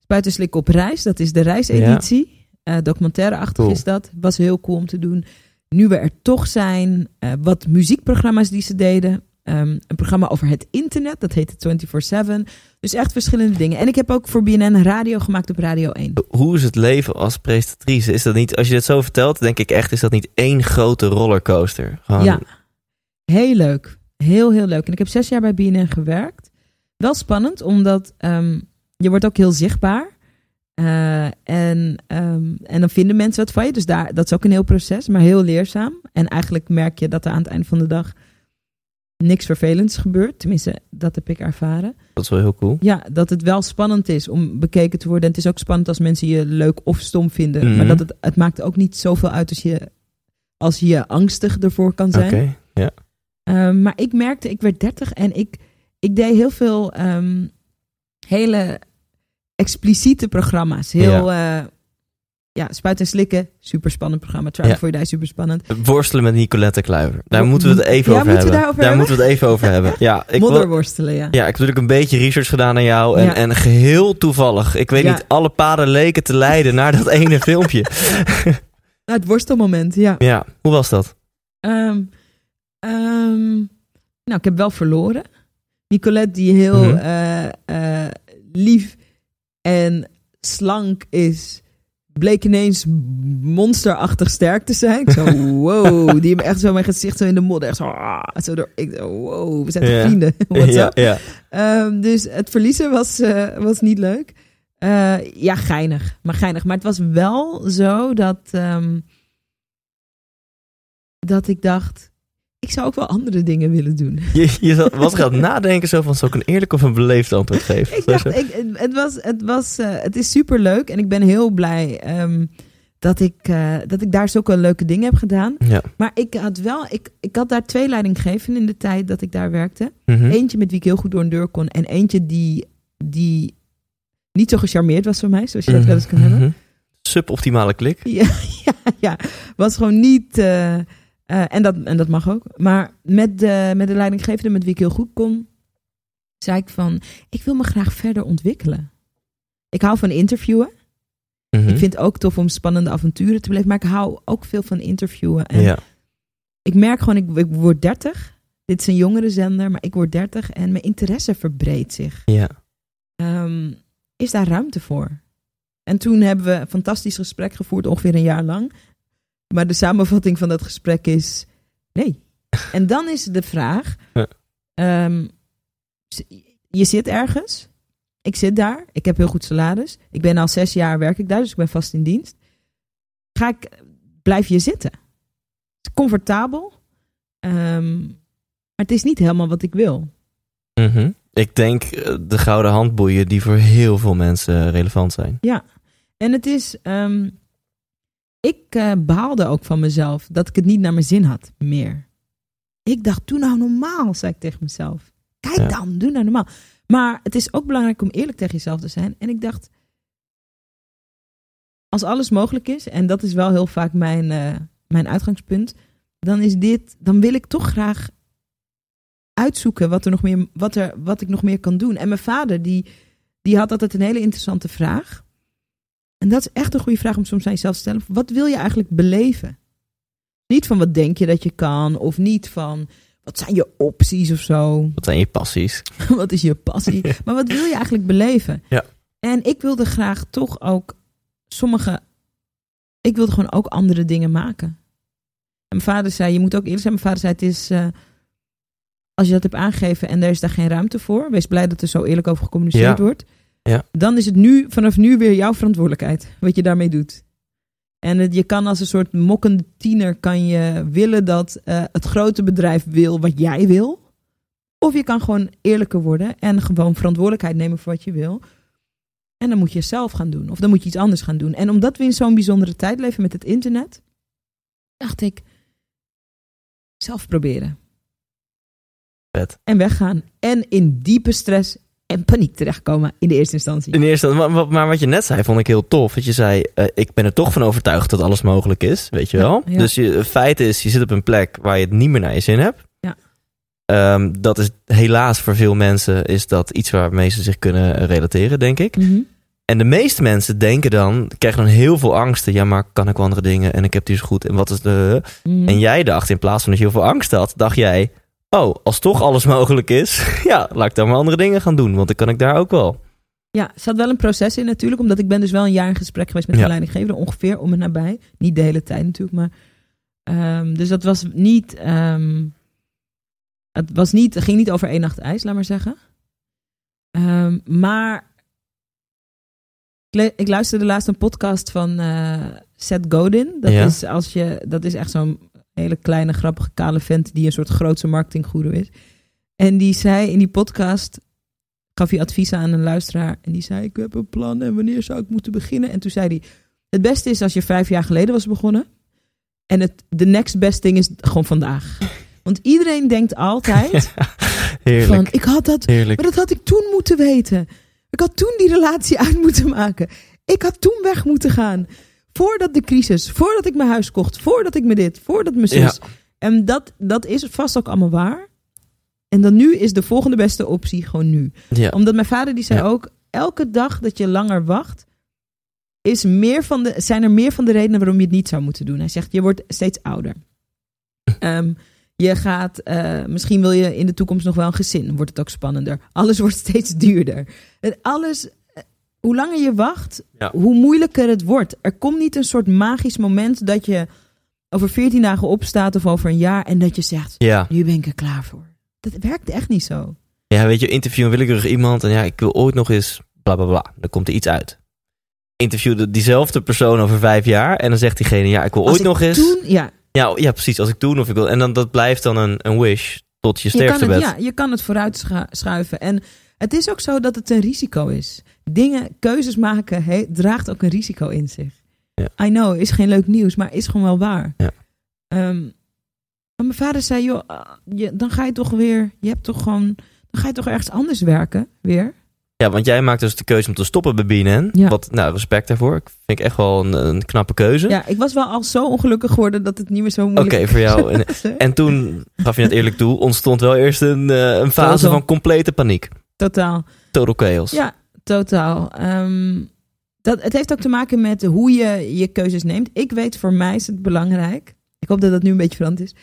S2: Spuit en Slikken op reis, dat is de reiseditie. Eh documentaireachtig
S1: Cool.
S2: is dat. Was heel cool om te doen. Nu we er toch zijn, eh, wat muziekprogramma's die ze deden. Ehm, een programma over het internet, dat heette 24-7. Dus echt verschillende dingen. En ik heb ook voor BNN radio gemaakt op Radio 1.
S1: Hoe is het leven als presentatrice? Is dat niet, als je dit zo vertelt, denk ik echt, is dat niet één grote rollercoaster? Gewoon-
S2: Ja, heel leuk. Heel, heel leuk. En ik heb zes jaar bij BNN gewerkt. Wel spannend, omdat ehm, je wordt ook heel zichtbaar. Eh, en, ehm, en dan vinden mensen wat van je. Dus daar, dat is ook een heel proces, maar heel leerzaam. En eigenlijk merk je dat er aan het eind van de dag niks vervelends gebeurt. Tenminste, dat heb ik ervaren.
S1: Dat is wel heel cool.
S2: Ja, dat het wel spannend is om bekeken te worden. En het is ook spannend als mensen je leuk of stom vinden.
S1: Mhm.
S2: Maar dat het, het maakt ook niet zoveel uit als je, als je angstig ervoor kan
S1: Oké,
S2: zijn.
S1: ja.
S2: Ehm, maar ik merkte, ik werd 30 en ik, ik deed heel veel ehm, hele expliciete programma's. Heel, ja. ja, Spuit en Slikken, super spannend programma. Try
S1: Ja.
S2: Before You Die, super spannend.
S1: Worstelen met Nicolette Kluiver. Daar
S2: Mo-
S1: moeten we het even
S2: Ja,
S1: over hebben. daar
S2: hebben?
S1: moeten we het even over hebben. Ja, ik wil-
S2: Modderworstelen, ja.
S1: ja, ik heb natuurlijk een beetje research gedaan aan jou. En, en geheel toevallig. Ik weet niet, alle paden leken te leiden naar dat ene filmpje.
S2: Nou, het worstelmoment, ja.
S1: Ja, hoe was dat?
S2: Ehm, ehm, nou, ik heb wel verloren. Nicolette, die heel
S1: Mhm.
S2: eh, eh, lief en slank is, bleek ineens monsterachtig sterk te zijn. Ik zo, wow. Die hebben echt zo mijn gezicht zo in de modder. Echt zo, ah, zo door, ik, zo, wow, we zijn
S1: Ja.
S2: vrienden.
S1: Ja, ja.
S2: Ehm, dus het verliezen was, eh, was niet leuk. Eh, ja, geinig. Maar geinig. Maar het was wel zo dat, ehm, dat ik dacht... ik zou ook wel andere dingen willen doen.
S1: Je, je was gaan nadenken zo van, zal ik een eerlijk of een beleefd antwoord geven?
S2: Ik dacht, ik, het, was, het, was, eh, het is super leuk en ik ben heel blij ehm, dat, ik, eh, dat ik daar zulke leuke dingen heb gedaan.
S1: Ja.
S2: Maar ik had wel, ik, ik had daar twee leidinggevenden in de tijd dat ik daar werkte.
S1: Mhm.
S2: Eentje met wie ik heel goed door een deur kon en eentje die, die niet zo gecharmeerd was van mij, zoals je dat wel eens kan hebben.
S1: Mhm. Suboptimale klik.
S2: Ja, ja, ja, was gewoon niet. eh, eh, en, dat, en dat mag ook. Maar met de, met de leidinggevende met wie ik heel goed kon, zei ik van: Ik wil me graag verder ontwikkelen. Ik hou van interviewen.
S1: Mhm.
S2: Ik vind het ook tof om spannende avonturen te beleven. Maar ik hou ook veel van interviewen. En
S1: Ja.
S2: ik merk gewoon, ik, ik word 30. Dit is een jongere zender, maar ik word 30 en mijn interesse verbreedt zich.
S1: ja.
S2: Ehm, is daar ruimte voor? En toen hebben we een fantastisch gesprek gevoerd, ongeveer een jaar lang. Maar de samenvatting van dat gesprek is nee. En dan is de vraag:
S1: Ja.
S2: ehm, je zit ergens. Ik zit daar. Ik heb heel goed salaris. Ik ben al zes jaar werk ik daar, dus ik ben vast in dienst. Ga ik, blijf je zitten? Het is comfortabel, ehm, maar het is niet helemaal wat ik wil.
S1: Mhm. Ik denk eh, de gouden handboeien die voor heel veel mensen relevant zijn.
S2: En het is. ehm, ik eh, behaalde ook van mezelf dat ik het niet naar mijn zin had meer. Ik dacht, doe nou normaal, zei ik tegen mezelf. Kijk
S1: Ja.
S2: dan, doe nou normaal. Maar het is ook belangrijk om eerlijk tegen jezelf te zijn. En ik dacht, als alles mogelijk is, en dat is wel heel vaak mijn, eh, mijn uitgangspunt, dan is dit, dan wil ik toch graag uitzoeken wat, er nog meer, wat, er, wat ik nog meer kan doen. En mijn vader, die, die had altijd een hele interessante vraag. En dat is echt een goede vraag om soms aan jezelf te stellen. Wat wil je eigenlijk beleven? Niet van wat denk je dat je kan, of niet van wat zijn je opties of zo.
S1: Wat zijn je passies?
S2: wat is je passie? Maar wat wil je eigenlijk beleven?
S1: Ja.
S2: En ik wilde graag toch ook sommige. Ik wilde gewoon ook andere dingen maken. En mijn vader zei: Je moet ook eerlijk zijn. Mijn vader zei: Het is. eh, als je dat hebt aangegeven en er is daar geen ruimte voor, wees blij dat er zo eerlijk over gecommuniceerd
S1: Ja.
S2: wordt.
S1: Ja.
S2: Dan is het nu, vanaf nu weer jouw verantwoordelijkheid wat je daarmee doet. En het, je kan als een soort mokkende tiener kan je willen dat eh, het grote bedrijf wil wat jij wil. Of je kan gewoon eerlijker worden en gewoon verantwoordelijkheid nemen voor wat je wil. En dan moet je zelf gaan doen. Of dan moet je iets anders gaan doen. En omdat we in zo'n bijzondere tijd leven met het internet, dacht ik, zelf proberen. En weggaan. En in diepe stress en paniek terechtkomen in de eerste instantie.
S1: In eerste, maar, maar- wat je net zei, vond ik heel tof. Dat je zei, eh, ik ben er toch van overtuigd dat alles mogelijk is. Weet je wel?
S2: ja.
S1: Dus je, het feit is, je zit op een plek waar je het niet meer naar je zin hebt.
S2: Ja.
S1: Ehm, dat is helaas voor veel mensen is dat iets waarmee ze zich kunnen relateren, denk ik.
S2: Mhm.
S1: En de meeste mensen denken dan, krijgen dan heel veel angsten. Ja, maar kan ik wel andere dingen? En ik heb die zo goed. En wat is de...
S2: Mhm.
S1: En jij dacht, in plaats van dat je heel veel angst had, dacht jij... Oh, als toch alles mogelijk is, ja, laat ik dan maar andere dingen gaan doen. Want dan kan ik daar ook wel.
S2: Ja, er zat wel een proces in natuurlijk. Omdat ik ben dus wel een jaar in gesprek geweest met
S1: Ja.
S2: de leidinggever. Ongeveer om en nabij. Niet de hele tijd natuurlijk. Maar, ehm, dus dat was niet... ehm, het, was niet, het ging niet over één nacht ijs, laat maar zeggen. Ehm, maar ik, luisterde laatst een podcast van eh, Seth Godin. Dat,
S1: Ja.
S2: is als je, dat is echt zo'n hele kleine, grappige, kale vent... die een soort grootse marketinggoeroe is. En die zei in die podcast gaf hij adviezen aan een luisteraar. En die zei, ik heb een plan en wanneer zou ik moeten beginnen? En toen zei hij, het beste is als je vijf jaar geleden was begonnen. En het de next best thing is gewoon vandaag. Want iedereen denkt altijd
S1: Heerlijk,
S2: van, ik had dat,
S1: heerlijk.
S2: maar dat had ik toen moeten weten. Ik had toen die relatie uit moeten maken. Ik had toen weg moeten gaan. Voordat de crisis, voordat ik mijn huis kocht, voordat ik me dit, voordat mijn zus. En dat, dat is vast ook allemaal waar. En dan nu is de volgende beste optie gewoon nu
S1: Ja.
S2: omdat mijn vader die zei
S1: Ja.
S2: ook, elke dag dat je langer wacht, is meer van de, zijn er meer van de redenen waarom je het niet zou moeten doen. Hij zegt, je wordt steeds ouder. Ehm, je gaat, eh, misschien wil je in de toekomst nog wel een gezin, wordt het ook spannender. Alles wordt steeds duurder. En alles, hoe langer je wacht,
S1: Ja.
S2: hoe moeilijker het wordt. Er komt niet een soort magisch moment dat je over 14 dagen opstaat of over een jaar en dat je zegt,
S1: Ja.
S2: nu ben ik er klaar voor. Dat werkt echt niet zo.
S1: ja, weet je, interview een willekeurig iemand en ja, ik wil ooit nog eens bla bla bla. Dan komt er iets uit. Interview de, diezelfde persoon over vijf jaar en dan zegt diegene, ja, ik wil
S2: Als
S1: ooit
S2: ik
S1: nog eens.
S2: Toen, ja,
S1: Ja, ja, precies. Als ik doe of ik wil. En dan dat blijft dan een, een wish tot je
S2: Je kan,
S1: sterfste
S2: het,
S1: bed.
S2: ja, je kan het vooruit schuiven. En het is ook zo dat het een risico is. Dingen, keuzes maken, he- draagt ook een risico in zich.
S1: Ja.
S2: I know, is geen leuk nieuws, maar is gewoon wel waar.
S1: Ja.
S2: Ehm, maar mijn vader zei, joh, ah, je, dan ga je toch weer, je hebt toch gewoon, dan ga je toch ergens anders werken, weer.
S1: Ja, want jij maakt dus de keuze om te stoppen bij BNN.
S2: Ja.
S1: Wat, nou, respect daarvoor. Ik vind ik echt wel een, een knappe keuze.
S2: Ja, ik was wel al zo ongelukkig geworden dat het niet meer zo
S1: Oké,
S2: moeilijk
S1: voor jou. En, toen, gaf je het eerlijk toe, ontstond wel eerst een, eh, een fase
S2: Total.
S1: van complete paniek.
S2: Totaal.
S1: Total chaos.
S2: Ja, totaal. Ehm, dat, het heeft ook te maken met hoe je je keuzes neemt. Ik weet, voor mij is het belangrijk. Ik hoop dat dat nu een beetje veranderd is.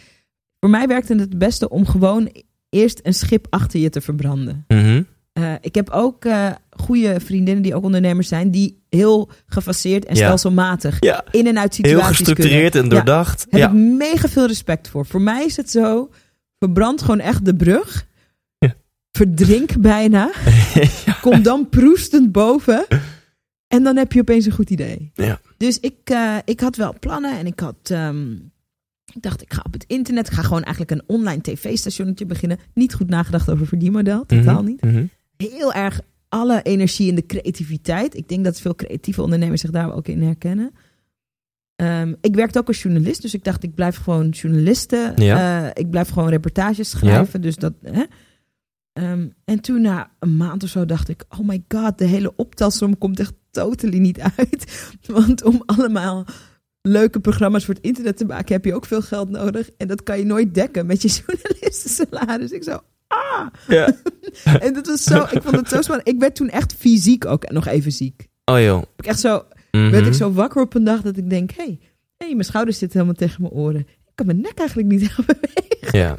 S2: Voor mij werkte het het beste om gewoon eerst een schip achter je te verbranden.
S1: Mhm.
S2: Eh, ik heb ook eh goede vriendinnen die ook ondernemers zijn, die heel gefaseerd en
S1: Ja.
S2: stelselmatig
S1: Ja,
S2: in en uit
S1: heel
S2: situaties
S1: gestructureerd en
S2: Ja.
S1: doordacht.
S2: Heb
S1: Ja,
S2: ik mega veel respect voor. Voor mij is het zo, verbrand gewoon echt de brug. Verdrink bijna. Kom dan proestend boven. En dan heb je opeens een goed idee.
S1: Ja.
S2: Dus ik, eh, ik had wel plannen en ik had... ehm, ik dacht, ik ga op het internet. Ik ga gewoon eigenlijk een online tv-stationnetje beginnen. Niet goed nagedacht over verdienmodel. Totaal
S1: Mhm,
S2: niet.
S1: mhm.
S2: Heel erg alle energie in de creativiteit. Ik denk dat veel creatieve ondernemers zich daar ook in herkennen. Ehm, ik werkte ook als journalist, dus ik dacht, ik blijf gewoon journalisten.
S1: Ja.
S2: eh, ik blijf gewoon reportages schrijven. Dus dat, hè. Ehm, en toen na een maand of zo dacht ik, oh my god, de hele optelsom komt echt totally niet uit. Want om allemaal leuke programma's voor het internet te maken, heb je ook veel geld nodig. En dat kan je nooit dekken met je journalistensalaris. Ik zo, ah!
S1: Ja.
S2: En dat was zo, ik vond het zo spannend. Ik werd toen echt fysiek ook nog even ziek.
S1: Oh joh.
S2: Ik echt zo,
S1: Mhm.
S2: werd ik zo wakker op een dag dat ik denk, hé, hey, hey, mijn schouders zitten helemaal tegen mijn oren. Ik kan mijn nek eigenlijk niet echt bewegen.
S1: Ja.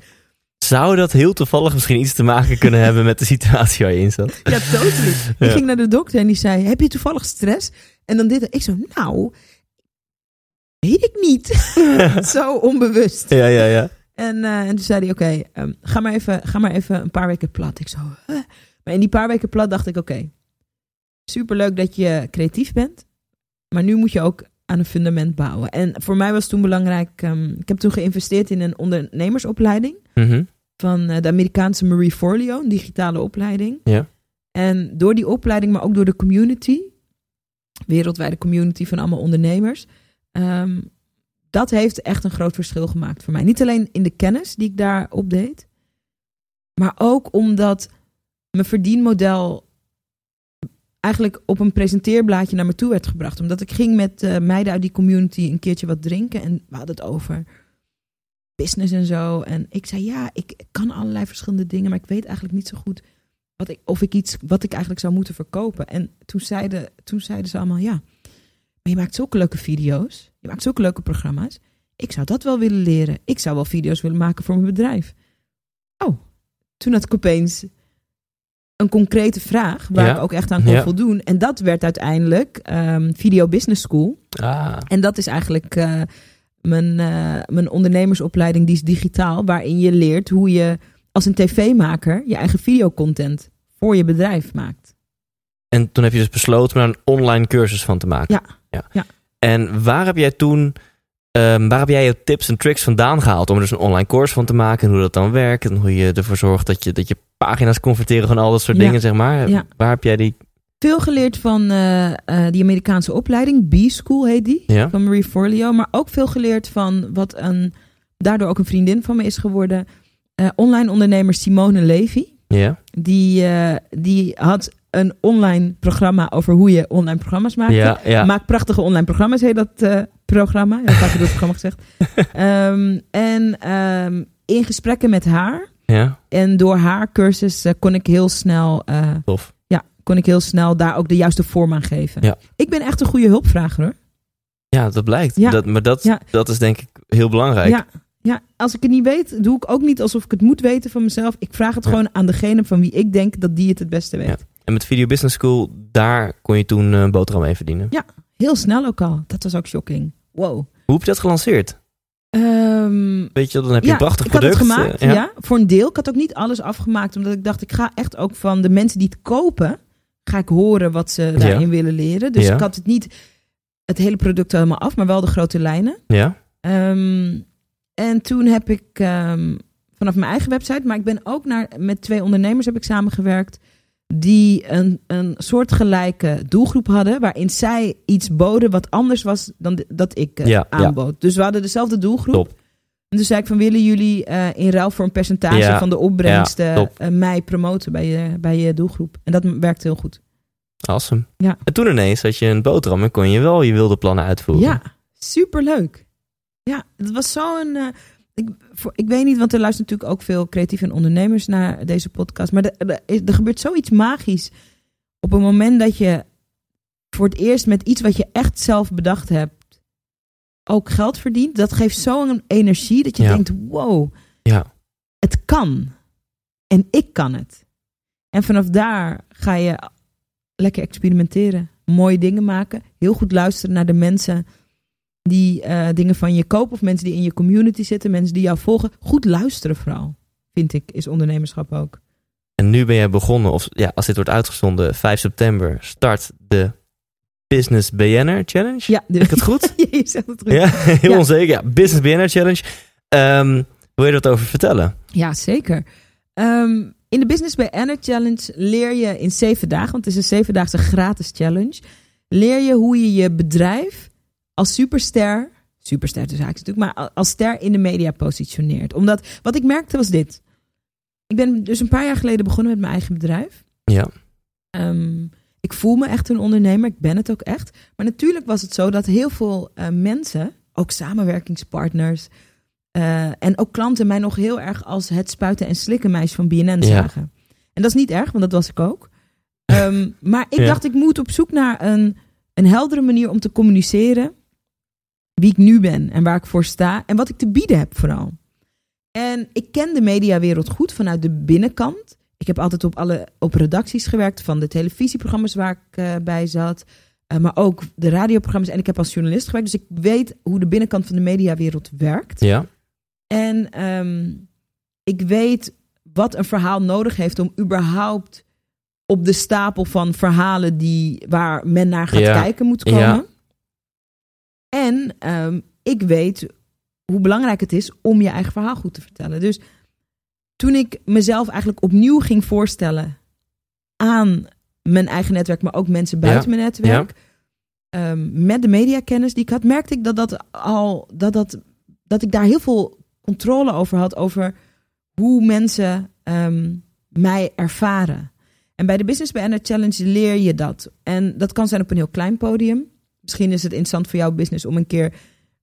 S1: Zou dat heel toevallig misschien iets te maken kunnen hebben met de situatie waar je in zat?
S2: Ja, totally.
S1: Ja.
S2: Ik ging naar de dokter en die zei, heb je toevallig stress? En dan dit. Ik zo, nou, weet ik niet. zo onbewust.
S1: Ja, ja, ja.
S2: En, eh, en toen zei hij, oké, ehm, ga, maar even, ga maar even een paar weken plat. Ik zo, huh? Maar in die paar weken plat dacht ik, oké, superleuk dat je creatief bent. Maar nu moet je ook aan een fundament bouwen. En voor mij was toen belangrijk, ehm, ik heb toen geïnvesteerd in een ondernemersopleiding.
S1: Mhm.
S2: Van eh, de Amerikaanse Marie Forleo, een digitale opleiding.
S1: Ja.
S2: En door die opleiding, maar ook door de community, wereldwijde community van allemaal ondernemers, ehm, dat heeft echt een groot verschil gemaakt voor mij. Niet alleen in de kennis die ik daar opdeed, maar ook omdat mijn verdienmodel eigenlijk op een presenteerblaadje naar me toe werd gebracht. Omdat ik ging met eh, meiden uit die community een keertje wat drinken en we hadden het over business en zo. En ik zei, ja, ik kan allerlei verschillende dingen, maar ik weet eigenlijk niet zo goed wat ik, of ik iets wat ik eigenlijk zou moeten verkopen. En toen zeiden, toen zeiden ze allemaal, ja, maar je maakt zulke leuke video's, je maakt zulke leuke programma's. Ik zou dat wel willen leren. Ik zou wel video's willen maken voor mijn bedrijf. Oh, toen had ik opeens een concrete vraag waar
S1: Ja.
S2: ik ook echt aan kon
S1: Ja.
S2: voldoen. En dat werd uiteindelijk ehm, Video Business School.
S1: Ah.
S2: En dat is eigenlijk eh, mijn, eh, mijn ondernemersopleiding, die is digitaal, waarin je leert hoe je als een tv-maker je eigen videocontent voor je bedrijf maakt.
S1: En toen heb je dus besloten om daar een online cursus van te maken.
S2: Ja. Ja.
S1: En waar heb jij toen, ehm, waar heb jij je tips en tricks vandaan gehaald om er dus een online course van te maken en hoe dat dan werkt en hoe je ervoor zorgt dat je, dat je pagina's converteren van al dat soort
S2: Ja.
S1: dingen, zeg maar. Waar heb jij die?
S2: Veel geleerd van eh, die Amerikaanse opleiding, B-School heet die,
S1: Ja.
S2: van Marie Forleo. Maar ook veel geleerd van wat een, daardoor ook een vriendin van me is geworden. eh, online ondernemer Simone Levy.
S1: Ja.
S2: Die, die had een online programma over hoe je online programma's maakt.
S1: Ja, ja.
S2: Maak prachtige online programma's, heet dat programma. Ja, Dat heb ik door het programma gezegd. Ehm, en ehm, in gesprekken met haar
S1: ja.
S2: en door haar cursus kon ik heel snel,
S1: Tof.
S2: Ja, kon ik heel snel daar ook de juiste vorm aan geven.
S1: Ja.
S2: Ik ben echt een goede hulpvrager hoor.
S1: Ja, dat blijkt.
S2: Ja.
S1: Dat, maar dat,
S2: Ja.
S1: dat is denk ik heel belangrijk.
S2: Ja, ja, als ik het niet weet, doe ik ook niet alsof ik het moet weten van mezelf. Ik vraag het
S1: Ja.
S2: gewoon aan degene van wie ik denk dat die het het beste weet.
S1: Ja. En met Video Business School, daar kon je toen eh, een boterham mee verdienen.
S2: Heel snel ook al. Dat was ook shocking. Wow.
S1: Hoe heb je dat gelanceerd?
S2: Ehm,
S1: Weet je, dan heb je een prachtig
S2: ik had
S1: product.
S2: het gemaakt,
S1: eh,
S2: ja. Voor een deel. Ik had ook niet alles afgemaakt. Omdat ik dacht, ik ga echt ook van de mensen die het kopen... ga ik horen wat ze daarin willen leren. Dus
S1: Ja.
S2: ik had het niet het hele product helemaal af... maar wel de grote lijnen.
S1: Ja.
S2: Ehm, En toen heb ik ehm, vanaf mijn eigen website, maar ik ben ook naar, met twee ondernemers heb ik samengewerkt. Die een, een soortgelijke doelgroep hadden, waarin zij iets boden wat anders was dan dat ik eh,
S1: ja.
S2: aanbood. Dus we hadden dezelfde doelgroep.
S1: Top.
S2: En toen zei ik van, willen jullie eh, in ruil voor een percentage
S1: Ja,
S2: van de opbrengsten
S1: ja,
S2: eh, mij promoten bij je, bij je doelgroep? En dat werkte heel goed.
S1: Awesome.
S2: Ja.
S1: En toen ineens had je een boterham en kon je wel je wilde plannen uitvoeren.
S2: Ja, superleuk. Ja, het was zo'n... eh ik, voor, ik weet niet, want er luisteren natuurlijk ook veel creatieve en ondernemers naar deze podcast. Maar er, gebeurt zoiets magisch op een moment dat je voor het eerst met iets wat je echt zelf bedacht hebt ook geld verdient. Dat geeft zo'n energie dat je
S1: Ja.
S2: denkt, wow,
S1: Ja.
S2: het kan. En ik kan het. En vanaf daar ga je lekker experimenteren. Mooie dingen maken. Heel goed luisteren naar de mensen die eh, dingen van je kopen. Of mensen die in je community zitten. Mensen die jou volgen. Goed luisteren vooral. Vind ik, is ondernemerschap ook.
S1: En nu ben jij begonnen, of ja, als dit wordt uitgezonden, 5 september start de Business BNR Challenge.
S2: Ja,
S1: ik het goed?
S2: je zegt het goed.
S1: Ja, heel
S2: Ja.
S1: onzeker. Ja, Business BNR Challenge. Ehm, wil je wat over vertellen?
S2: Ja, zeker. Ehm, in de Business Anna Challenge leer je in zeven dagen, want het is een zevendaagse gratis challenge, leer je hoe je je bedrijf als superster, superster dus eigenlijk natuurlijk, maar als ster in de media positioneert. Omdat, wat ik merkte was dit. Ik ben dus een paar jaar geleden begonnen met mijn eigen bedrijf.
S1: Ja.
S2: Ehm, ik voel me echt een ondernemer, ik ben het ook echt. Maar natuurlijk was het zo dat heel veel eh, mensen, ook samenwerkingspartners eh, en ook klanten, mij nog heel erg als het spuiten en slikken meisje van BNN
S1: Ja.
S2: zagen. En dat is niet erg, want dat was ik ook. Ehm, maar ik
S1: Ja.
S2: dacht, ik moet op zoek naar een, een heldere manier om te communiceren wie ik nu ben en waar ik voor sta en wat ik te bieden heb vooral. En ik ken de mediawereld goed vanuit de binnenkant. Ik heb altijd op alle op redacties gewerkt van de televisieprogramma's waar ik eh, bij zat. eh, maar ook de radioprogramma's. En ik heb als journalist gewerkt. Dus ik weet hoe de binnenkant van de mediawereld werkt.
S1: Ja.
S2: En ehm, ik weet wat een verhaal nodig heeft om überhaupt op de stapel van verhalen die, waar men naar gaat
S1: Ja.
S2: kijken moet komen.
S1: Ja.
S2: En ehm, ik weet hoe belangrijk het is om je eigen verhaal goed te vertellen. Dus toen ik mezelf eigenlijk opnieuw ging voorstellen aan mijn eigen netwerk, maar ook mensen buiten mijn netwerk, ehm, met de mediakennis die ik had, merkte ik dat dat al dat, dat, dat ik daar heel veel controle over had over hoe mensen ehm, mij ervaren. En bij de Business Banner Challenge leer je dat. En dat kan zijn op een heel klein podium. Misschien is het interessant voor jouw business om een keer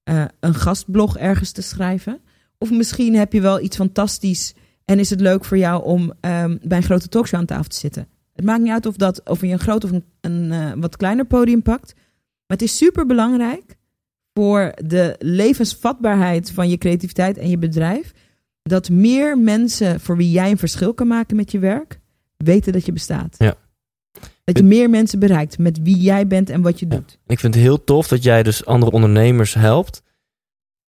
S2: eh, een gastblog ergens te schrijven. Of misschien heb je wel iets fantastisch en is het leuk voor jou om ehm, bij een grote talkshow aan tafel te zitten. Het maakt niet uit of, dat, of je een groot of een, een eh, wat kleiner podium pakt. Maar het is super belangrijk voor de levensvatbaarheid van je creativiteit en je bedrijf. Dat meer mensen voor wie jij een verschil kan maken met je werk, weten dat je bestaat.
S1: Ja.
S2: Dat je meer mensen bereikt met wie jij bent en wat je
S1: Ja.
S2: doet.
S1: Ik vind het heel tof dat jij dus andere ondernemers helpt.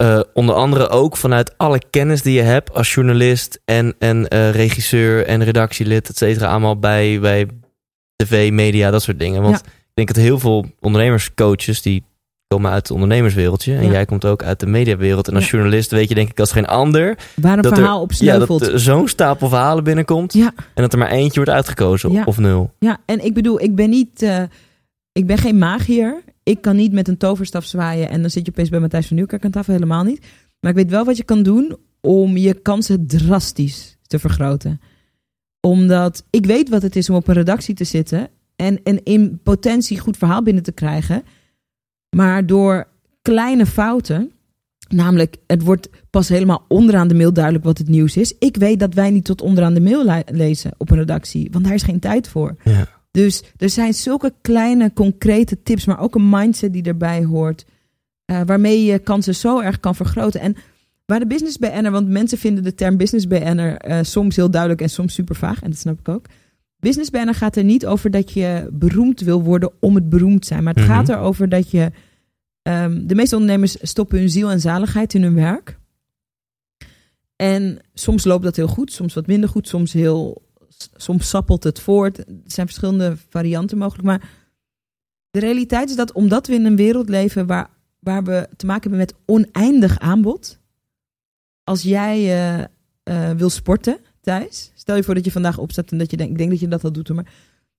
S1: Eh, onder andere ook vanuit alle kennis die je hebt als journalist en, en eh, regisseur en redactielid, et cetera, allemaal bij, bij tv, media, dat soort dingen. Want
S2: Ja.
S1: ik denk dat heel veel ondernemerscoaches die komen uit het ondernemerswereldje en
S2: Ja.
S1: jij komt ook uit de mediawereld. En als
S2: Ja.
S1: journalist weet je denk ik als geen ander
S2: Waar een
S1: dat
S2: verhaal op
S1: er, ja,
S2: sneuvelt.
S1: dat er zo'n stapel verhalen binnenkomt
S2: Ja.
S1: en dat er maar eentje wordt uitgekozen
S2: Ja.
S1: of nul.
S2: Ja, en ik bedoel, ik ben niet, eh, ik ben geen magier. Ik kan niet met een toverstaf zwaaien en dan zit je opeens bij Matthijs van Nieuwkerk aan tafel, helemaal niet. Maar ik weet wel wat je kan doen om je kansen drastisch te vergroten. Omdat ik weet wat het is om op een redactie te zitten en, en in potentie goed verhaal binnen te krijgen. Maar door kleine fouten, namelijk het wordt pas helemaal onderaan de mail duidelijk wat het nieuws is. Ik weet dat wij niet tot onderaan de mail le- lezen op een redactie, want daar is geen tijd voor.
S1: Ja.
S2: Dus er zijn zulke kleine, concrete tips, maar ook een mindset die erbij hoort. eh, waarmee je kansen zo erg kan vergroten. En waar de business BN'er, want mensen vinden de term business BN'er eh, soms heel duidelijk en soms super vaag. En dat snap ik ook. Business BN'er gaat er niet over dat je beroemd wil worden om het beroemd zijn. Maar het
S1: Mhm.
S2: gaat erover dat je. ehm, de meeste ondernemers stoppen hun ziel en zaligheid in hun werk. En soms loopt dat heel goed, soms wat minder goed, soms heel soms sappelt het voort. Er zijn verschillende varianten mogelijk. Maar de realiteit is dat omdat we in een wereld leven waar, waar we te maken hebben met oneindig aanbod, als jij eh, eh, wil sporten thuis, stel je voor dat je vandaag opstaat en dat je denkt, ik denk dat je dat al doet, maar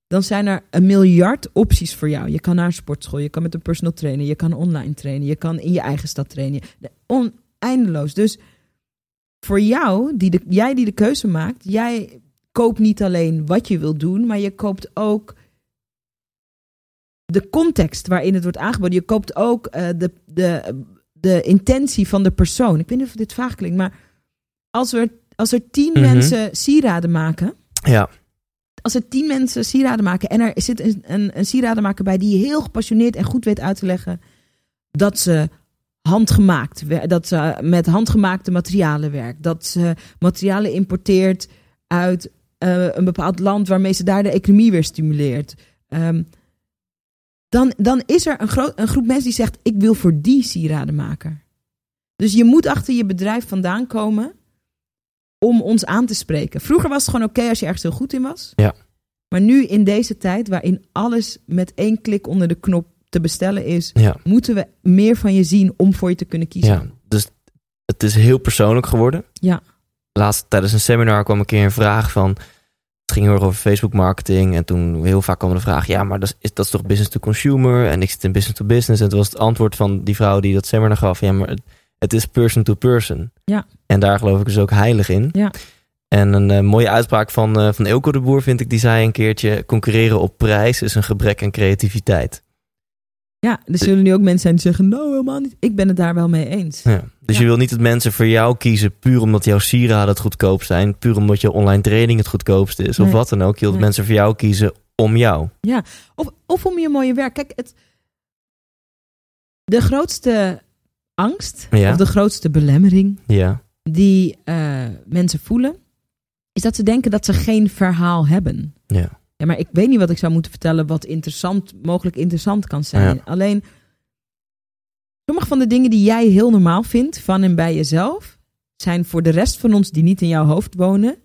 S2: dan zijn er een miljard opties voor jou. Je kan naar een sportschool, je kan met een personal trainer, je kan online trainen, je kan in je eigen stad trainen. De- On, eindeloos. Dus voor jou, die de, jij die de keuze maakt, jij koopt niet alleen wat je wil doen, maar je koopt ook de context waarin het wordt aangeboden. Je koopt ook eh, de, de, de intentie van de persoon. Ik weet niet of dit vaag klinkt, maar als er, als er tien
S1: Mhm.
S2: mensen sieraden maken,
S1: Ja,
S2: als er tien mensen sieraden maken en er zit een, een, een sieradenmaker bij die heel gepassioneerd en goed weet uit te leggen dat ze handgemaakt, dat ze met handgemaakte materialen werkt, dat ze materialen importeert uit eh, een bepaald land waarmee ze daar de economie weer stimuleert. Ehm, dan, dan is er een, groot, een groep mensen die zegt: Ik wil voor die sieradenmaker. Dus je moet achter je bedrijf vandaan komen om ons aan te spreken. Vroeger was het gewoon oké als je ergens heel goed in was.
S1: Ja.
S2: Maar nu in deze tijd, waarin alles met één klik onder de knop te bestellen is,
S1: ja,
S2: moeten we meer van je zien om voor je te kunnen kiezen.
S1: ja. Dus het is heel persoonlijk geworden.
S2: Ja.
S1: Laatst tijdens een seminar kwam een keer een vraag van... Het ging heel erg over Facebook marketing. En toen heel vaak kwam de vraag... Ja, maar dat is, is- dat is toch business to consumer? En ik zit in business to business. En het was het antwoord van die vrouw die dat seminar gaf. Ja, maar het, het is person to person.
S2: Ja.
S1: En daar geloof ik dus ook heilig in.
S2: Ja.
S1: En een eh, mooie uitspraak van, eh van Eelco de Boer vind ik. Die zei een keertje... Concurreren op prijs is een gebrek aan creativiteit.
S2: Ja, er zullen nu ook mensen zijn die zeggen: Nou, helemaal niet. Ik ben het daar wel mee eens.
S1: Ja. Dus
S2: Ja.
S1: je wil niet dat mensen voor jou kiezen puur omdat jouw sieraden het goedkoop zijn. Puur omdat je online training het goedkoopste is. Of wat dan ook. Je wilt
S2: Nee.
S1: mensen voor jou kiezen om jou.
S2: Of, of om je mooie werk. Kijk, het, de grootste angst
S1: Ja.
S2: of de grootste belemmering
S1: Ja.
S2: die eh, mensen voelen, is dat ze denken dat ze geen verhaal hebben.
S1: Ja.
S2: Ja, maar ik weet niet wat ik zou moeten vertellen wat interessant, mogelijk interessant kan zijn.
S1: Ja.
S2: Alleen, sommige van de dingen die jij heel normaal vindt van en bij jezelf, zijn voor de rest van ons die niet in jouw hoofd wonen,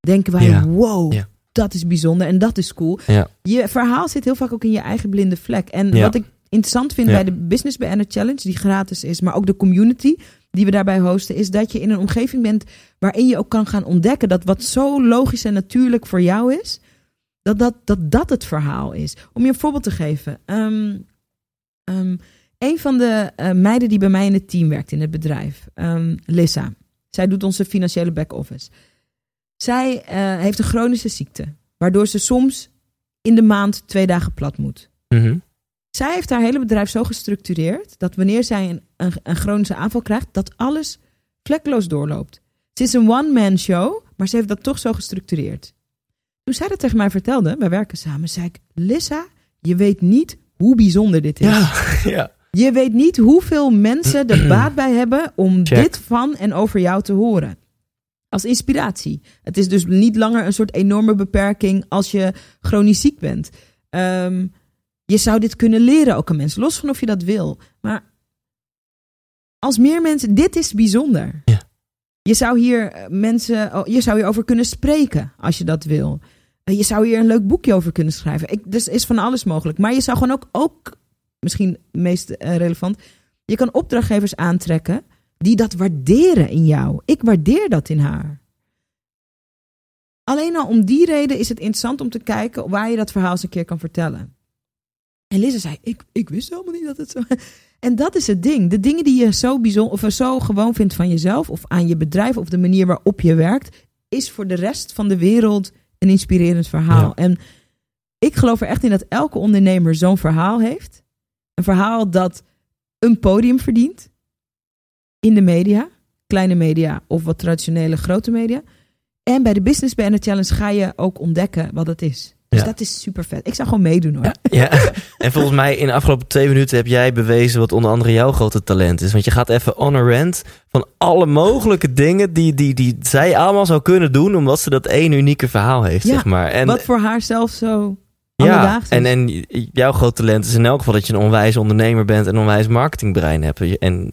S2: denken wij,
S1: Ja.
S2: wow,
S1: Ja.
S2: dat is bijzonder en dat is cool. Je verhaal zit heel vaak ook in je eigen blinde vlek. En wat ik interessant vind bij de Business Banner Challenge, die gratis is, maar ook de community die we daarbij hosten, is dat je in een omgeving bent waarin je ook kan gaan ontdekken dat wat zo logisch en natuurlijk voor jou is, dat dat, dat, dat het verhaal is. Om je een voorbeeld te geven. ehm, ehm, een van de eh, meiden die bij mij in het team werkt in het bedrijf, ehm, Lissa. Zij doet onze financiële back-office. Zij eh, heeft een chronische ziekte, waardoor ze soms in de maand twee dagen plat moet.
S1: Mhm.
S2: Zij heeft haar hele bedrijf zo gestructureerd dat wanneer zij een, een, een chronische aanval krijgt, dat alles vlekkeloos doorloopt. Ze is een one-man show, maar ze heeft dat toch zo gestructureerd. Toen zij dat tegen mij vertelde, wij werken samen, zei ik: Lissa, je weet niet hoe bijzonder dit is.
S1: Ja. ja.
S2: Je weet niet hoeveel mensen er baat bij hebben om
S1: Check.
S2: dit van en over jou te horen. Als inspiratie. Het is dus niet langer een soort enorme beperking als je chronisch ziek bent. Ehm, je zou dit kunnen leren ook aan mensen, los van of je dat wil. Maar als meer mensen, dit is bijzonder.
S1: Ja.
S2: Je zou hier eh, mensen, oh, je zou hierover kunnen spreken als je dat wil. Eh, Je zou hier een leuk boekje over kunnen schrijven. Ik, dus is van alles mogelijk. Maar je zou gewoon ook, ook misschien meest eh, relevant, je kan opdrachtgevers aantrekken die dat waarderen in jou. Ik waardeer dat in haar. Alleen al om die reden is het interessant om te kijken waar je dat verhaal eens een keer kan vertellen. En Lisa zei, ik, ik wist helemaal niet dat het zo... En dat is het ding. De dingen die je zo, bijzonder, of zo gewoon vindt van jezelf... of aan je bedrijf of de manier waarop je werkt... is voor de rest van de wereld een inspirerend verhaal.
S1: Ja.
S2: En ik geloof er echt in dat elke ondernemer zo'n verhaal heeft. Een verhaal dat een podium verdient. In de media. Kleine media of wat traditionele grote media. En bij de Business Banner Challenge ga je ook ontdekken wat het is. Dus
S1: Ja.
S2: dat is super vet. Ik zou gewoon meedoen hoor.
S1: Ja, ja. En volgens mij in de afgelopen twee minuten heb jij bewezen wat onder andere jouw grote talent is. Want je gaat even on a rant van alle mogelijke dingen die, die, die zij allemaal zou kunnen doen. Omdat ze dat één unieke verhaal heeft,
S2: Ja,
S1: zeg maar. En,
S2: wat voor haar zelf zo
S1: ja, en, en jouw groot talent is in elk geval dat je een onwijs ondernemer bent en een onwijs marketingbrein hebt. En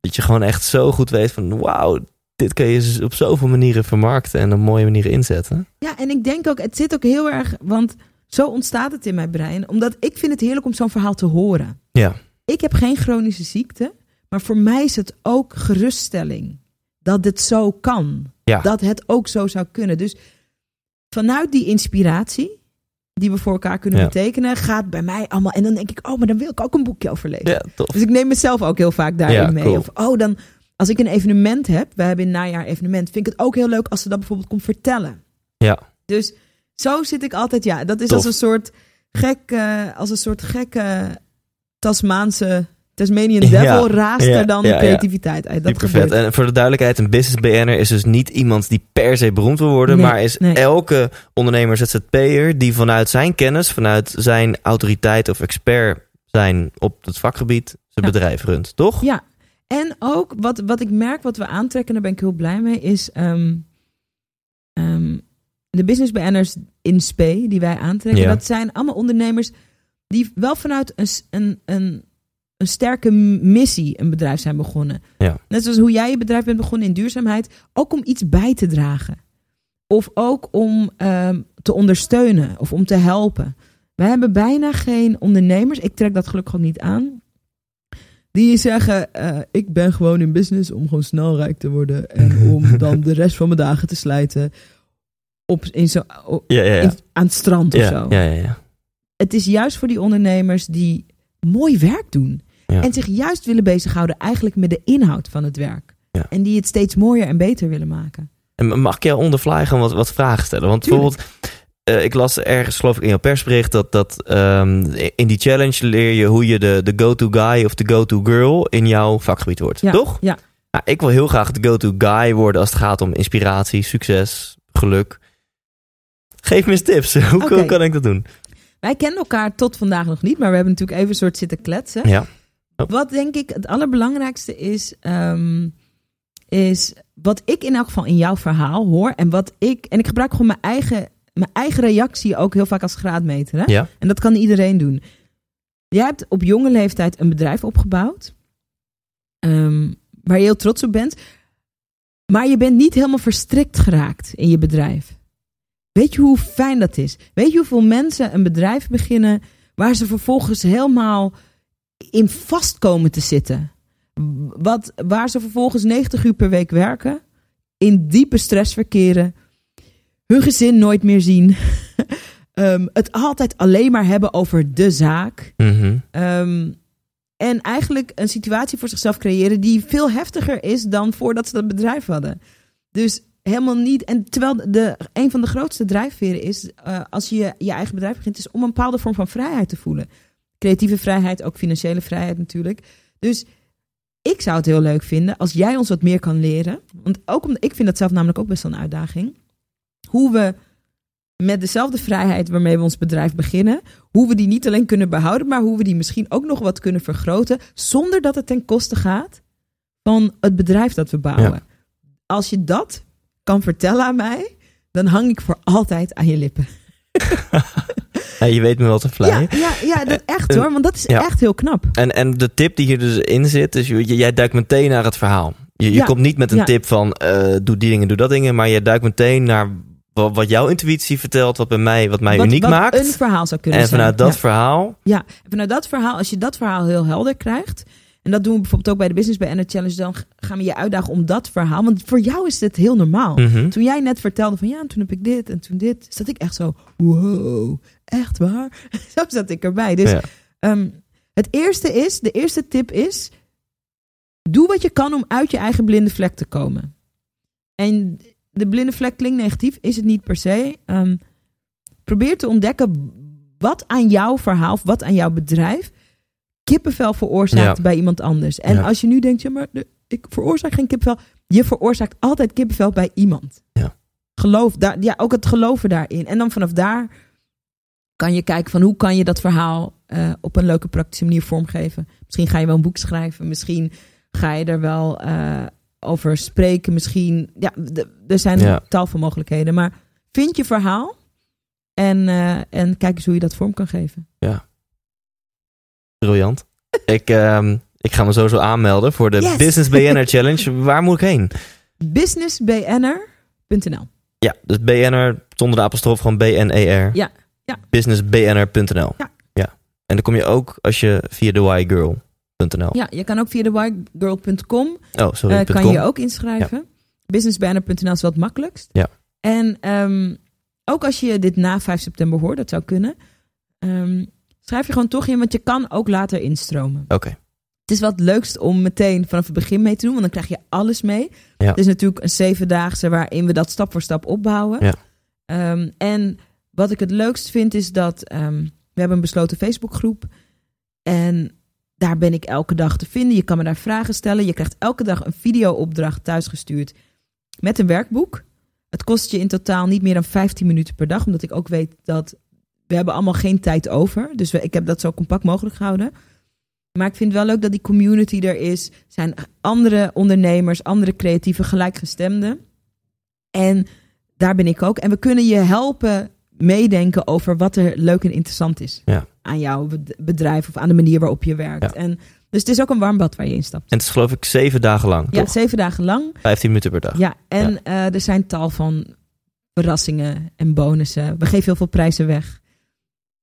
S1: dat je gewoon echt zo goed weet van wauw, dit kun je op zoveel manieren vermarkten en op mooie manieren inzetten.
S2: Ja, en ik denk ook, het zit ook heel erg, want zo ontstaat het in mijn brein. Omdat ik vind het heerlijk om zo'n verhaal te horen.
S1: Ja.
S2: Ik heb geen chronische ziekte, maar voor mij is het ook geruststelling. dat het zo kan.
S1: Ja.
S2: Dat het ook zo zou kunnen. Dus vanuit die inspiratie die we voor elkaar kunnen
S1: Ja.
S2: betekenen, gaat bij mij allemaal. En dan denk ik, oh, maar dan wil ik ook een boekje over lezen.
S1: Ja.
S2: Dus ik neem mezelf ook heel vaak daarin
S1: Ja,
S2: mee.
S1: cool.
S2: Of oh, dan als ik een evenement heb, we hebben in het najaar evenement, vind ik het ook heel leuk als ze dat bijvoorbeeld komt vertellen.
S1: Ja.
S2: Dus zo zit ik altijd, ja, dat is
S1: Tof.
S2: als een soort gek, eh, als een soort gekke Tasmaanse Tasmanian
S1: Ja,
S2: Devil raast
S1: ja,
S2: er dan
S1: ja, ja.
S2: creativiteit uit. Dat
S1: vet. En voor de duidelijkheid, een business BN'er is dus niet iemand die per se beroemd wil worden,
S2: Nee,
S1: maar is
S2: nee.
S1: elke ondernemer ZZP'er die vanuit zijn kennis, vanuit zijn autoriteit of expert zijn op het vakgebied, zijn bedrijf runt, toch?
S2: Ja, en ook wat, wat ik merk, wat we aantrekken, daar ben ik heel blij mee, is ehm, ehm, de business BN'ers in SPE die wij aantrekken.
S1: Ja.
S2: Dat zijn allemaal ondernemers die wel vanuit een, een, een, een sterke missie een bedrijf zijn begonnen.
S1: Ja.
S2: Net zoals hoe jij je bedrijf bent begonnen in duurzaamheid, ook om iets bij te dragen. Of ook om ehm, te ondersteunen of om te helpen. Wij hebben bijna geen ondernemers, ik trek dat gelukkig ook niet aan, die zeggen: eh, Ik ben gewoon in business om gewoon snel rijk te worden. En om dan de rest van mijn dagen te slijten op, in zo, op-
S1: Ja, ja, ja.
S2: in- aan het strand of zo.
S1: ja, ja, ja.
S2: Het is juist voor die ondernemers die mooi werk doen. En zich juist willen bezighouden eigenlijk met de inhoud van het werk. En die het steeds mooier en beter willen maken.
S1: En mag ik jou on the fly gewoon wat, wat vragen stellen? Want
S2: Tuurlijk.
S1: bijvoorbeeld, eh, ik las ergens, geloof ik, in jouw persbericht dat, dat ehm, in die challenge leer je hoe je de, de go-to guy of de go-to girl in jouw vakgebied wordt.
S2: Ja,
S1: Toch?
S2: ja.
S1: Nou, ik wil heel graag de go-to guy worden als het gaat om inspiratie, succes, geluk. Geef me eens tips. Hoe kan ik dat doen?
S2: Wij kennen elkaar tot vandaag nog niet, maar we hebben natuurlijk even een soort zitten kletsen.
S1: Ja.
S2: Wat denk ik het allerbelangrijkste is, ehm, is wat ik in elk geval in jouw verhaal hoor. En wat ik, en ik gebruik gewoon mijn eigen, mijn eigen reactie ook heel vaak als graadmeter. Hè?
S1: Ja.
S2: En dat kan iedereen doen. Jij hebt op jonge leeftijd een bedrijf opgebouwd. ehm, waar je heel trots op bent. Maar je bent niet helemaal verstrikt geraakt in je bedrijf. Weet je hoe fijn dat is? Weet je hoeveel mensen een bedrijf beginnen waar ze vervolgens helemaal in vast komen te zitten? Wat, waar ze vervolgens 90 uur per week werken, in diepe stress verkeren, hun gezin nooit meer zien, Ehm, het altijd alleen maar hebben over de zaak.
S1: Mhm.
S2: Ehm, en eigenlijk een situatie voor zichzelf creëren die veel heftiger is dan voordat ze dat bedrijf hadden. Dus helemaal niet. En terwijl de, een van de grootste drijfveren is, eh, als je je eigen bedrijf begint, is om een bepaalde vorm van vrijheid te voelen. Creatieve vrijheid, ook financiële vrijheid natuurlijk. Dus ik zou het heel leuk vinden als jij ons wat meer kan leren. Want ook omdat ik vind dat zelf namelijk ook best wel een uitdaging. Hoe we met dezelfde vrijheid waarmee we ons bedrijf beginnen, hoe we die niet alleen kunnen behouden, maar hoe we die misschien ook nog wat kunnen vergroten, zonder dat het ten koste gaat van het bedrijf dat we bouwen.
S1: Ja.
S2: Als je dat kan vertellen aan mij, dan hang ik voor altijd aan je lippen.
S1: Ja, je weet me wel te vleien.
S2: Ja, ja, ja, dat echt
S1: Eh,
S2: hoor, want dat is
S1: ja.
S2: echt heel knap.
S1: En, en de tip die hier dus in zit, is je- jij duikt meteen naar het verhaal. Je, je komt niet met een tip van eh, doe die dingen, doe dat dingen, maar je duikt meteen naar wa- wat jouw intuïtie vertelt, wat bij mij, wat mij
S2: wat,
S1: uniek
S2: wat
S1: maakt.
S2: een verhaal zou kunnen
S1: En
S2: zijn.
S1: vanuit dat
S2: Ja.
S1: verhaal,
S2: Ja, en vanuit dat verhaal, als je dat verhaal heel helder krijgt. En dat doen we bijvoorbeeld ook bij de Business BN'er Challenge. Dan gaan we je uitdagen om dat verhaal. Want voor jou is dit heel normaal.
S1: mhm.
S2: Toen jij net vertelde van ja, en toen heb ik dit en toen dit. Zat ik echt zo, wow, echt waar? zo zat ik erbij. Dus
S1: Ja.
S2: ehm, het eerste is, de eerste tip is. Doe wat je kan om uit je eigen blinde vlek te komen. En de blinde vlek klinkt negatief, is het niet per se. Ehm, probeer te ontdekken wat aan jouw verhaal, of wat aan jouw bedrijf kippenvel veroorzaakt
S1: Ja.
S2: bij iemand anders. En
S1: Ja.
S2: als je nu denkt, ja, maar ik veroorzaak geen kippenvel. Je veroorzaakt altijd kippenvel bij iemand.
S1: Ja.
S2: Geloof daar, ja, ook het geloven daarin. En dan vanaf daar kan je kijken van hoe kan je dat verhaal eh, op een leuke praktische manier vormgeven. Misschien ga je wel een boek schrijven. Misschien ga je er wel eh, over spreken. Misschien, ja, er zijn
S1: Ja.
S2: tal van mogelijkheden. Maar vind je verhaal en, eh, en kijk eens hoe je dat vorm kan geven.
S1: briljant. ik, ehm, ik ga me sowieso aanmelden voor de
S2: Yes.
S1: Business BN'er Challenge. Waar moet ik heen?
S2: businessbnr.nl
S1: Ja, dus BN'er zonder de apostrof, gewoon B-N-E-R.
S2: Ja, ja.
S1: Businessbnr.nl.
S2: Ja.
S1: ja. En dan kom je ook als je via thewhygirl.nl.
S2: Ja, je kan ook via thewhygirl.com
S1: Oh, sorry.
S2: eh, kan
S1: com.
S2: je ook inschrijven. Businessbanner.nl is wel het makkelijkst.
S1: Ja.
S2: En ehm, ook als je dit na 5 september hoort, dat zou kunnen. ehm, schrijf je gewoon toch in, want je kan ook later instromen.
S1: Oké.
S2: Het is wel het leukst om meteen vanaf het begin mee te doen, want dan krijg je alles mee.
S1: Ja.
S2: Het is natuurlijk een zevendaagse waarin we dat stap voor stap opbouwen.
S1: Ja.
S2: Ehm, en wat ik het leukst vind is dat we hebben een besloten Facebookgroep. En daar ben ik elke dag te vinden. Je kan me daar vragen stellen. Je krijgt elke dag een videoopdracht thuisgestuurd met een werkboek. Het kost je in totaal niet meer dan 15 minuten per dag, omdat ik ook weet dat we hebben allemaal geen tijd over. Dus ik heb dat zo compact mogelijk gehouden. Maar ik vind het wel leuk dat die community er is. Zijn andere ondernemers, andere creatieve gelijkgestemden. En daar ben ik ook. En we kunnen je helpen meedenken over wat er leuk en interessant is.
S1: Ja.
S2: Aan jouw bed- bedrijf of aan de manier waarop je werkt.
S1: Ja.
S2: En, dus het is ook een warm bad waar je instapt.
S1: En het is geloof ik zeven dagen lang,
S2: Ja,
S1: toch?
S2: zeven dagen lang.
S1: 15 minuten per dag.
S2: Ja, en eh, er zijn tal van verrassingen en bonussen. We geven heel veel prijzen weg.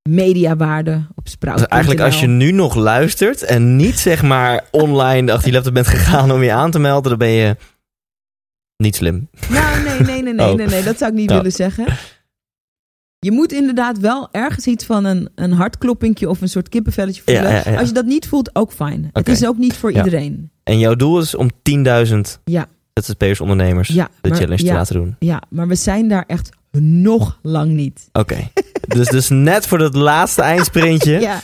S2: Mediawaarde op Sprout.
S1: Dus eigenlijk als je nu nog luistert en niet zeg maar online achter je laptop bent gegaan om je aan te melden, dan ben je niet slim.
S2: Nou, nee, nee, nee, nee,
S1: Oh.
S2: nee, nee, dat zou ik niet
S1: Ja.
S2: willen zeggen. Je moet inderdaad wel ergens iets van een, een hartkloppingje of een soort kippenvelletje voelen.
S1: ja, ja.
S2: Als je dat niet voelt, ook fijn. Het is ook niet voor iedereen.
S1: En jouw doel is om 10.000
S2: Ja.
S1: ZZP'ers ondernemers de
S2: maar-
S1: challenge te laten doen.
S2: Ja, maar we zijn daar echt nog lang niet.
S1: Oké. dus, dus net voor dat laatste eindsprintje.
S2: Ja.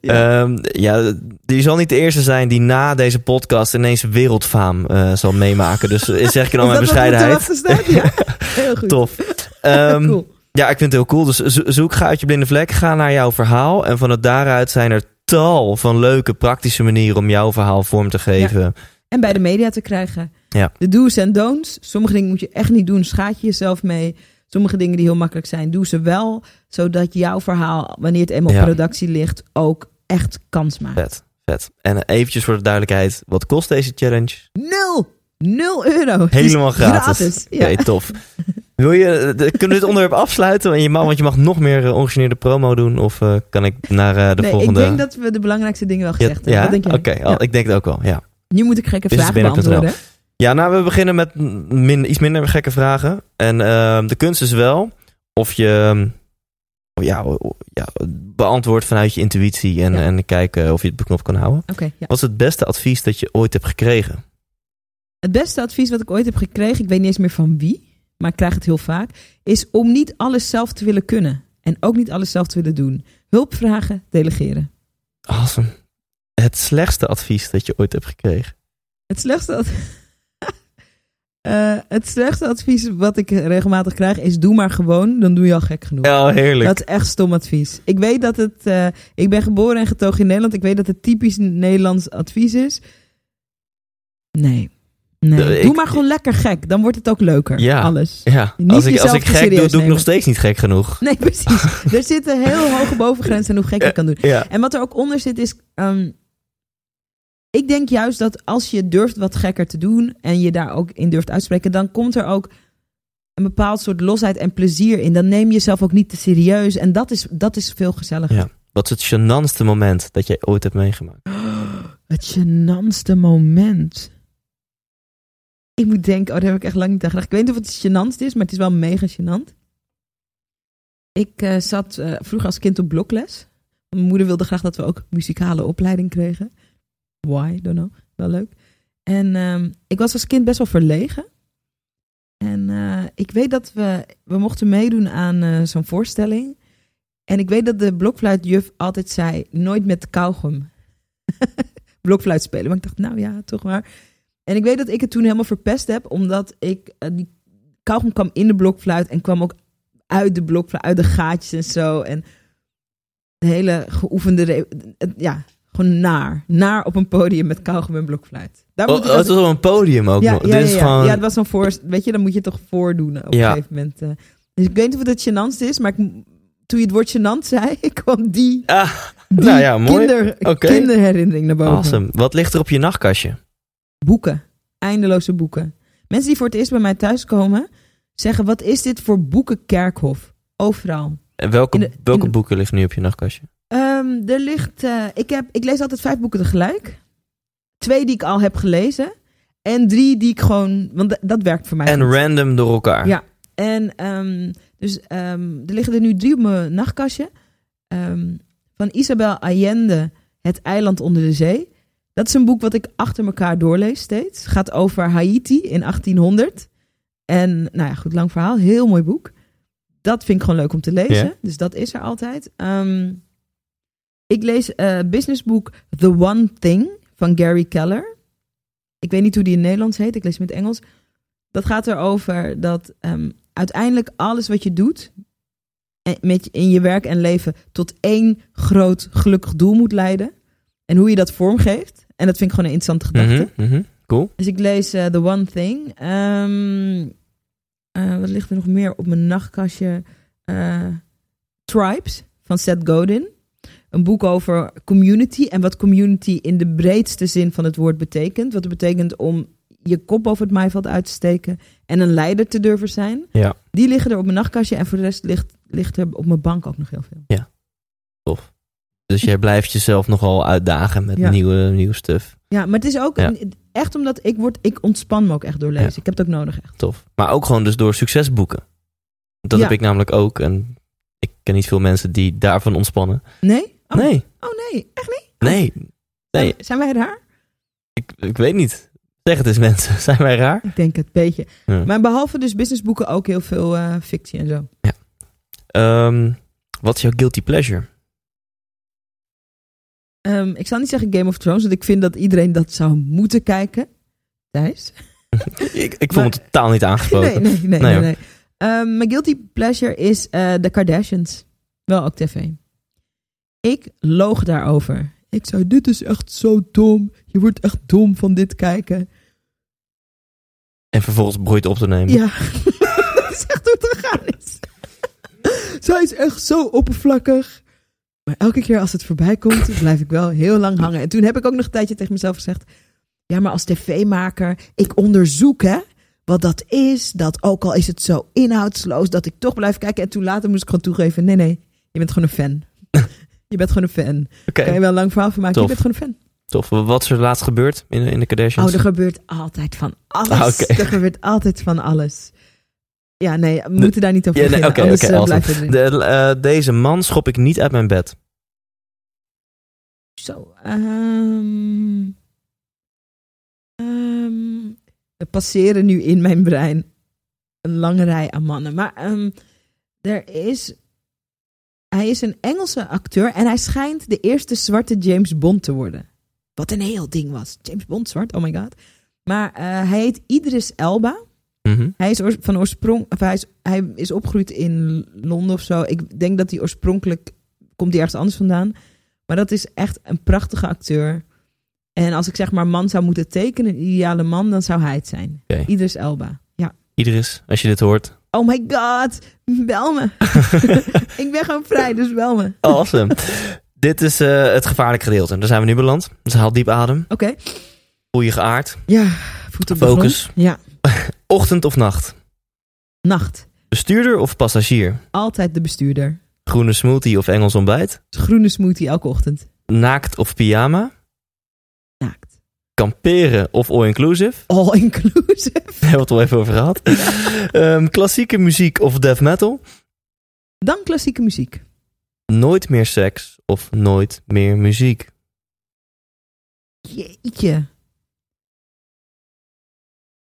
S1: Ja. ja, je zal niet de eerste zijn die na deze podcast ineens wereldfaam eh, zal meemaken. Dus eh, zeg ik al mijn bescheidenheid.
S2: staat? Ja, heel goed.
S1: Tof. Ehm,
S2: cool.
S1: Ja, ik vind het heel cool. Dus zo- zoek, ga uit je blinde vlek, ga naar jouw verhaal. En vanuit daaruit zijn er tal van leuke, praktische manieren om jouw verhaal vorm te geven.
S2: En bij de media te krijgen.
S1: Ja.
S2: De do's en don'ts. Sommige dingen moet je echt niet doen. Schaad je jezelf mee. Sommige dingen die heel makkelijk zijn, doe ze wel. Zodat jouw verhaal, wanneer het eenmaal
S1: Ja.
S2: op productie ligt, ook echt kans maakt.
S1: Vet, vet. En eventjes voor de duidelijkheid, wat kost deze challenge?
S2: Nul! Nul euro. Het
S1: Helemaal gratis.
S2: Ja.
S1: Tof. Wil je, eh, kunnen we dit onderwerp afsluiten? Want je mag, want je mag nog meer ongegeneerde promo doen. Of eh, kan ik naar eh, de
S2: nee,
S1: volgende...
S2: ik denk dat we de belangrijkste dingen wel
S1: Ja,
S2: gezegd hebben.
S1: ja? Oké,
S2: Ja.
S1: ik denk het ook wel, ja.
S2: Nu moet ik gekke vragen beantwoorden.
S1: Ja, nou, we beginnen met min, iets minder gekke vragen. En ehm, de kunst is wel of je ehm, ja, ja, beantwoordt vanuit je intuïtie en,
S2: Ja.
S1: en kijken of je het beknopt kan houden.
S2: Ja.
S1: Wat is het beste advies dat je ooit hebt gekregen?
S2: Het beste advies wat ik ooit heb gekregen, ik weet niet eens meer van wie, maar ik krijg het heel vaak, is om niet alles zelf te willen kunnen. En ook niet alles zelf te willen doen. Hulp vragen, delegeren.
S1: Awesome. Het slechtste advies dat je ooit hebt gekregen.
S2: Het slechtste, ad- Eh, het slechtste advies wat ik regelmatig krijg is doe maar gewoon, dan doe je al gek genoeg.
S1: Ja, heerlijk.
S2: Dat is echt stom advies. Ik weet dat het. eh, ik ben geboren en getogen in Nederland. Ik weet dat het typisch Nederlands advies is. Nee. Nee. Doe
S1: ik-
S2: maar gewoon lekker gek. Dan wordt het ook leuker.
S1: Ja.
S2: Alles.
S1: Ja,
S2: Niet
S1: als ik, als ik gek doe, doe ik nog steeds niet gek genoeg.
S2: Nee, precies. er zit een heel hoge bovengrens aan hoe gek je kan doen.
S1: Ja.
S2: En wat er ook onder zit is. ehm, ik denk juist dat als je durft wat gekker te doen. en je daar ook in durft uitspreken. dan komt er ook een bepaald soort losheid en plezier in. Dan neem je jezelf ook niet te serieus. En dat is, dat is veel gezelliger.
S1: Ja. Wat is het gênantste moment dat jij ooit hebt meegemaakt?
S2: Het gênantste moment. Ik moet denken, oh, daar heb ik echt lang niet aan gedacht. Ik weet niet of het gênantste is, maar het is wel mega gênant. Ik eh, zat eh, vroeger als kind op blokles. Mijn moeder wilde graag dat we ook muzikale opleiding kregen. Why? Don't know. Wel leuk. En ehm, ik was als kind best wel verlegen. En eh, ik weet dat we, we mochten meedoen aan zo'n voorstelling. En ik weet dat de blokfluitjuf altijd zei, nooit met kauwgom blokfluit spelen. Maar ik dacht, nou ja, toch maar. En ik weet dat ik het toen helemaal verpest heb, omdat ik eh, die kauwgom kwam in de blokfluit en kwam ook uit de blokfluit, uit de gaatjes en zo. En de hele geoefende, ja, gewoon naar. Naar op een podium met kauwgom en blokfluit. Daar
S1: Oh,
S2: moet
S1: oh, het was op een podium ook
S2: ja,
S1: nog.
S2: ja,
S1: Dit is
S2: ja, ja.
S1: gewoon...
S2: ja, het was zo'n voor, weet je, dan moet je toch voordoen op
S1: Ja.
S2: een gegeven moment. eh. Dus ik weet niet of het gênantste is, maar ik, toen je het woord gênant zei, kwam die,
S1: Ah,
S2: die
S1: nou ja, mooi.
S2: kinder, kinderherinnering naar boven.
S1: Awesome. Wat ligt er op je nachtkastje?
S2: Boeken. Eindeloze boeken. Mensen die voor het eerst bij mij thuiskomen, zeggen: Wat is dit voor boekenkerkhof? Overal.
S1: En welke,
S2: de-
S1: welke
S2: de-
S1: boeken liggen nu op je nachtkastje?
S2: Ehm, er ligt. eh, ik, heb, ik lees altijd vijf boeken tegelijk. Twee die ik al heb gelezen. En drie die ik gewoon, want dat werkt voor mij.
S1: En
S2: goed.
S1: random door elkaar.
S2: Ja. En ehm, dus ehm, er liggen er nu drie op mijn nachtkastje. Van Isabel Allende, Het eiland onder de zee. Dat is een boek wat ik achter elkaar doorlees steeds. Het gaat over Haiti in 1800. En nou ja, goed, lang verhaal. Heel mooi boek. Dat vind ik gewoon leuk om te lezen. Dus dat is er altijd. Ehm, ik lees eh businessboek The One Thing van Gary Keller. Ik weet niet hoe die in Nederlands heet. Ik lees hem in het Engels. Dat gaat erover dat ehm, uiteindelijk alles wat je doet eh, met, in je werk en leven tot één groot gelukkig doel moet leiden. En hoe je dat vormgeeft. En dat vind ik gewoon een interessante gedachte.
S1: Mhm, mhm. Cool.
S2: Dus ik lees eh, The One Thing. Ehm, eh, wat ligt er nog meer op mijn nachtkastje? Eh, Tribes van Seth Godin. Een boek over community en wat community in de breedste zin van het woord betekent. Wat het betekent om je kop over het maaiveld uit te steken en een leider te durven zijn.
S1: Ja.
S2: Die liggen er op mijn nachtkastje en voor de rest ligt, ligt er op mijn bank ook nog heel veel.
S1: Tof. Dus jij blijft jezelf nogal uitdagen met
S2: Ja.
S1: nieuwe, nieuwe stuff.
S2: Ja, maar het is ook
S1: Ja.
S2: een- echt omdat ik word, ik ontspan me ook echt door lezen.
S1: Ja.
S2: Ik heb het ook nodig echt.
S1: Tof. Maar ook gewoon dus door succesboeken. Dat
S2: Ja.
S1: heb ik namelijk ook. En ik ken niet veel mensen die daarvan ontspannen.
S2: Nee? Oh,
S1: Nee,
S2: Oh nee, echt niet?
S1: nee, nee.
S2: Zijn wij raar?
S1: Ik, ik weet niet. Zeg het eens mensen. Zijn wij raar?
S2: Ik denk het, beetje.
S1: Ja.
S2: Maar behalve dus businessboeken ook heel veel eh, fictie en zo.
S1: Ehm, wat is jouw guilty pleasure?
S2: Ehm, ik zal niet zeggen Game of Thrones, want ik vind dat iedereen dat zou moeten kijken. Thijs?
S1: ik ik
S2: Maar-
S1: me totaal niet aangesproken.
S2: Nee, nee, nee.
S1: Nee,
S2: nee,
S1: hoor.
S2: nee. Ehm, mijn guilty pleasure is eh de Kardashians. Wel ook tv. Ik loog daarover. Ik zei, dit is echt zo dom. Je wordt echt dom van dit kijken.
S1: En vervolgens broeit op te nemen.
S2: Ja, dat is echt hoe het gegaan is. Zij is echt zo oppervlakkig. Maar elke keer als het voorbij komt, blijf ik wel heel lang hangen. En toen heb ik ook nog een tijdje tegen mezelf gezegd... Ja, maar als tv-maker, ik onderzoek hè, wat dat is. Dat ook al is het zo inhoudsloos, dat ik toch blijf kijken. En toen later moest ik gewoon toegeven... Nee, nee, je bent gewoon een fan. je bent gewoon een fan.
S1: Oké,
S2: Kan je wel een lang verhaal van maken,
S1: Tof.
S2: je bent gewoon een fan.
S1: tof. Wat is er laatst gebeurd in de, in de Kardashians?
S2: Oh, er gebeurt altijd van alles.
S1: Ah, oké.
S2: Er gebeurt altijd van alles. Ja, nee, we moeten daar niet over
S1: Ja, nee,
S2: anders
S1: oké,
S2: eh, blijven we.
S1: De, eh, deze man schop ik niet uit mijn bed.
S2: Zo, ehm, er passeren nu in mijn brein een lange rij aan mannen. Maar ehm, er is... Hij is een Engelse acteur en hij schijnt de eerste zwarte James Bond te worden. Wat een heel ding was. James Bond zwart, oh my god. Maar eh, hij heet Idris Elba.
S1: Mhm.
S2: Hij is van oorsprong, of hij is, hij is opgegroeid in Londen of zo. Ik denk dat hij oorspronkelijk komt hij ergens anders vandaan. Maar dat is echt een prachtige acteur. En als ik zeg maar man zou moeten tekenen, een ideale man, dan zou hij het zijn.
S1: Oké.
S2: Idris Elba. Ja.
S1: Idris, als je dit hoort.
S2: Oh my god, bel me. ik ben gewoon vrij, dus bel me.
S1: Awesome. dit is eh, het gevaarlijke gedeelte. Daar zijn we nu beland. Dus haal diep adem.
S2: Oké.
S1: Voel je geaard.
S2: Ja, voet op de
S1: Focus.
S2: grond. Ja,
S1: Ochtend of nacht.
S2: nacht.
S1: Bestuurder of passagier.
S2: Altijd de bestuurder.
S1: Groene smoothie of Engels ontbijt.
S2: Groene smoothie elke ochtend.
S1: Naakt of pyjama.
S2: Naakt.
S1: Kamperen of all-inclusive.
S2: All inclusive.
S1: Daar hebben we het al even over gehad. Ehm, klassieke muziek of death metal.
S2: Dan klassieke muziek.
S1: Nooit meer seks of nooit meer muziek.
S2: Jeetje.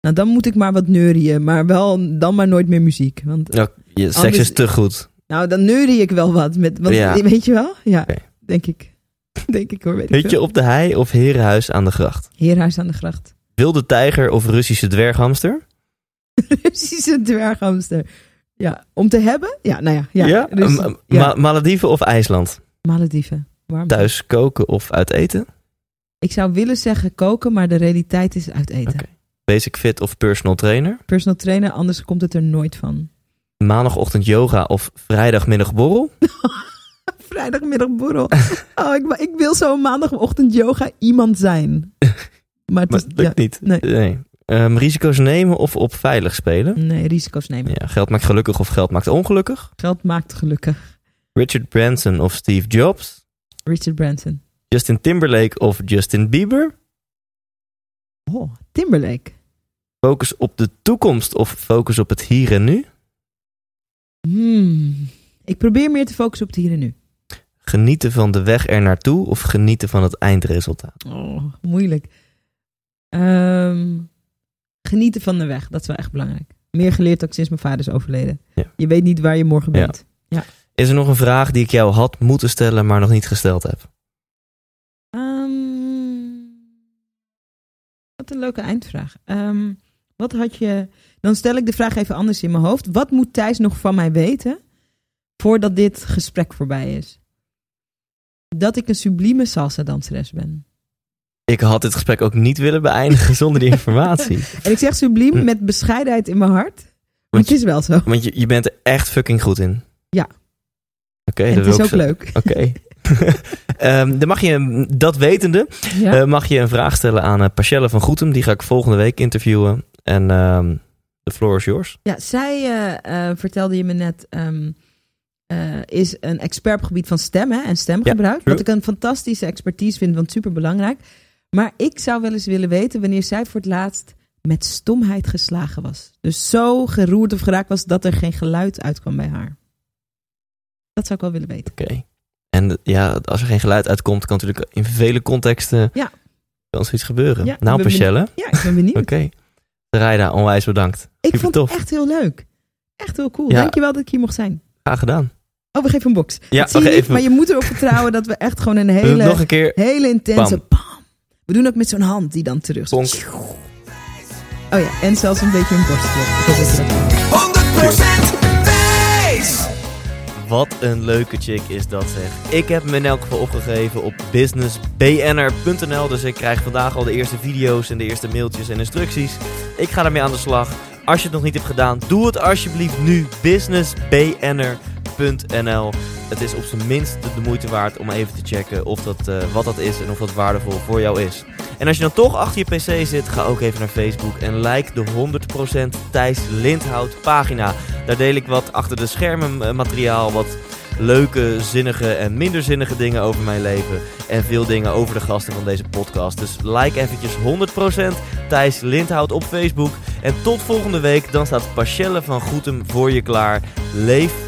S2: Nou, dan moet ik maar wat neurien, maar wel dan maar nooit meer muziek. Want,
S1: Ja, je, seks
S2: Anders-
S1: is te goed.
S2: nou, dan neurie ik wel wat. Met, want,
S1: Ja.
S2: Weet je wel? Ja, denk ik. denk ik hoor, weet ik
S1: Hutje
S2: veel.
S1: op de hei of herenhuis aan de gracht.
S2: Heerhuis aan de gracht.
S1: Wilde tijger of Russische dwerghamster.
S2: Russische dwerghamster. Ja, om te hebben? Ja, nou ja. ja, ja.
S1: Ma- Malediven of IJsland.
S2: Malediven. Warm.
S1: Thuis koken of uit eten.
S2: Ik zou willen zeggen koken, maar de realiteit is uit eten.
S1: Basic fit of personal trainer.
S2: Personal trainer, anders komt het er nooit van.
S1: Maandagochtend yoga of vrijdagmiddag borrel.
S2: Vrijdagmiddagborrel. oh, ik, ik wil zo maandagochtend yoga iemand zijn. Maar het
S1: Maar
S2: is,
S1: het lukt
S2: ja,
S1: niet.
S2: nee.
S1: Ehm, risico's nemen of op veilig spelen.
S2: nee, risico's nemen.
S1: Ja, geld maakt gelukkig of geld maakt ongelukkig.
S2: Geld maakt gelukkig.
S1: Richard Branson of Steve Jobs.
S2: Richard Branson.
S1: Justin Timberlake of Justin Bieber.
S2: Oh, Timberlake.
S1: Focus op de toekomst of focus op het hier en nu?
S2: Hmm. Ik probeer meer te focussen op het hier en nu.
S1: Genieten van de weg er naartoe of genieten van het eindresultaat?
S2: Oh, moeilijk. Ehm, genieten van de weg, dat is wel echt belangrijk. Meer geleerd ook sinds mijn vader is overleden.
S1: Ja.
S2: Je weet niet waar je morgen
S1: Ja.
S2: bent.
S1: Is er nog een vraag die ik jou had moeten stellen, maar nog niet gesteld heb?
S2: Ehm, wat een leuke eindvraag. Ehm, wat had je... Dan stel ik de vraag even anders in mijn hoofd. Wat moet Thijs nog van mij weten voordat dit gesprek voorbij is? Dat ik een sublieme salsa-danseres ben.
S1: Ik had dit gesprek ook niet willen beëindigen zonder die informatie.
S2: En ik zeg subliem
S1: Hm.
S2: met bescheidenheid in mijn hart.
S1: Want
S2: het is wel zo.
S1: Want je, je bent er echt fucking goed in.
S2: Ja.
S1: Oké,
S2: en
S1: dat
S2: het is ook
S1: zo-
S2: leuk.
S1: Oké. Ehm, dan mag je, dat wetende,
S2: Ja.
S1: eh, mag je een vraag stellen aan uh, Pachelle van Goetem. Die ga ik volgende week interviewen. En ehm de floor is yours.
S2: Ja, zij eh, eh, vertelde je me net, ehm, eh, is een expert op het gebied van stem hè, en stemgebruik. wat ik een fantastische expertise vind, want super belangrijk. Maar ik zou wel eens willen weten wanneer zij voor het laatst met stomheid geslagen was. Dus zo geroerd of geraakt was dat er geen geluid uitkwam bij haar. Dat zou ik wel willen weten.
S1: Oké. En ja, als er geen geluid uitkomt, kan natuurlijk in vele contexten
S2: Ja.
S1: kan zoiets gebeuren.
S2: Ja,
S1: nou,
S2: ben
S1: Pachelle.
S2: Ja, ik ben benieuwd.
S1: Oké. Rijda, onwijs bedankt.
S2: Ik
S1: Super
S2: vond
S1: tof.
S2: het echt heel leuk. Echt heel cool.
S1: Ja.
S2: Dankjewel dat ik hier mocht zijn.
S1: Graag gedaan.
S2: Oh, we geven een box.
S1: Ja,
S2: Dat zie
S1: oké,
S2: je niet,
S1: even-
S2: maar je moet erop vertrouwen dat we echt gewoon een hele...
S1: nog een keer.
S2: Hele intense
S1: Bam.
S2: bam. We doen ook met zo'n hand die dan terug.
S1: Bonk.
S2: Oh ja, en zelfs een beetje een borstklop. Ik hoop dat je dat doet.
S3: 100% Thijs!
S1: Wat een leuke chick is dat zeg. Ik heb hem in elk geval opgegeven op businessbnr.nl. Dus ik krijg vandaag al de eerste video's en de eerste mailtjes en instructies. Ik ga ermee aan de slag. Als je het nog niet hebt gedaan, doe het alsjeblieft nu. businessbnr.nl Het is op zijn minst de moeite waard om even te checken of dat, eh, wat dat is en of dat waardevol voor jou is. En als je dan toch achter je pc zit, ga ook even naar Facebook en like de 100% Thijs Lindhout pagina. Daar deel ik wat achter de schermen eh, materiaal, wat leuke, zinnige en minder zinnige dingen over mijn leven. En veel dingen over de gasten van deze podcast. Dus like eventjes 100% Thijs Lindhout op Facebook. En tot volgende week, dan staat Pachelle van Goetem voor je klaar. Leef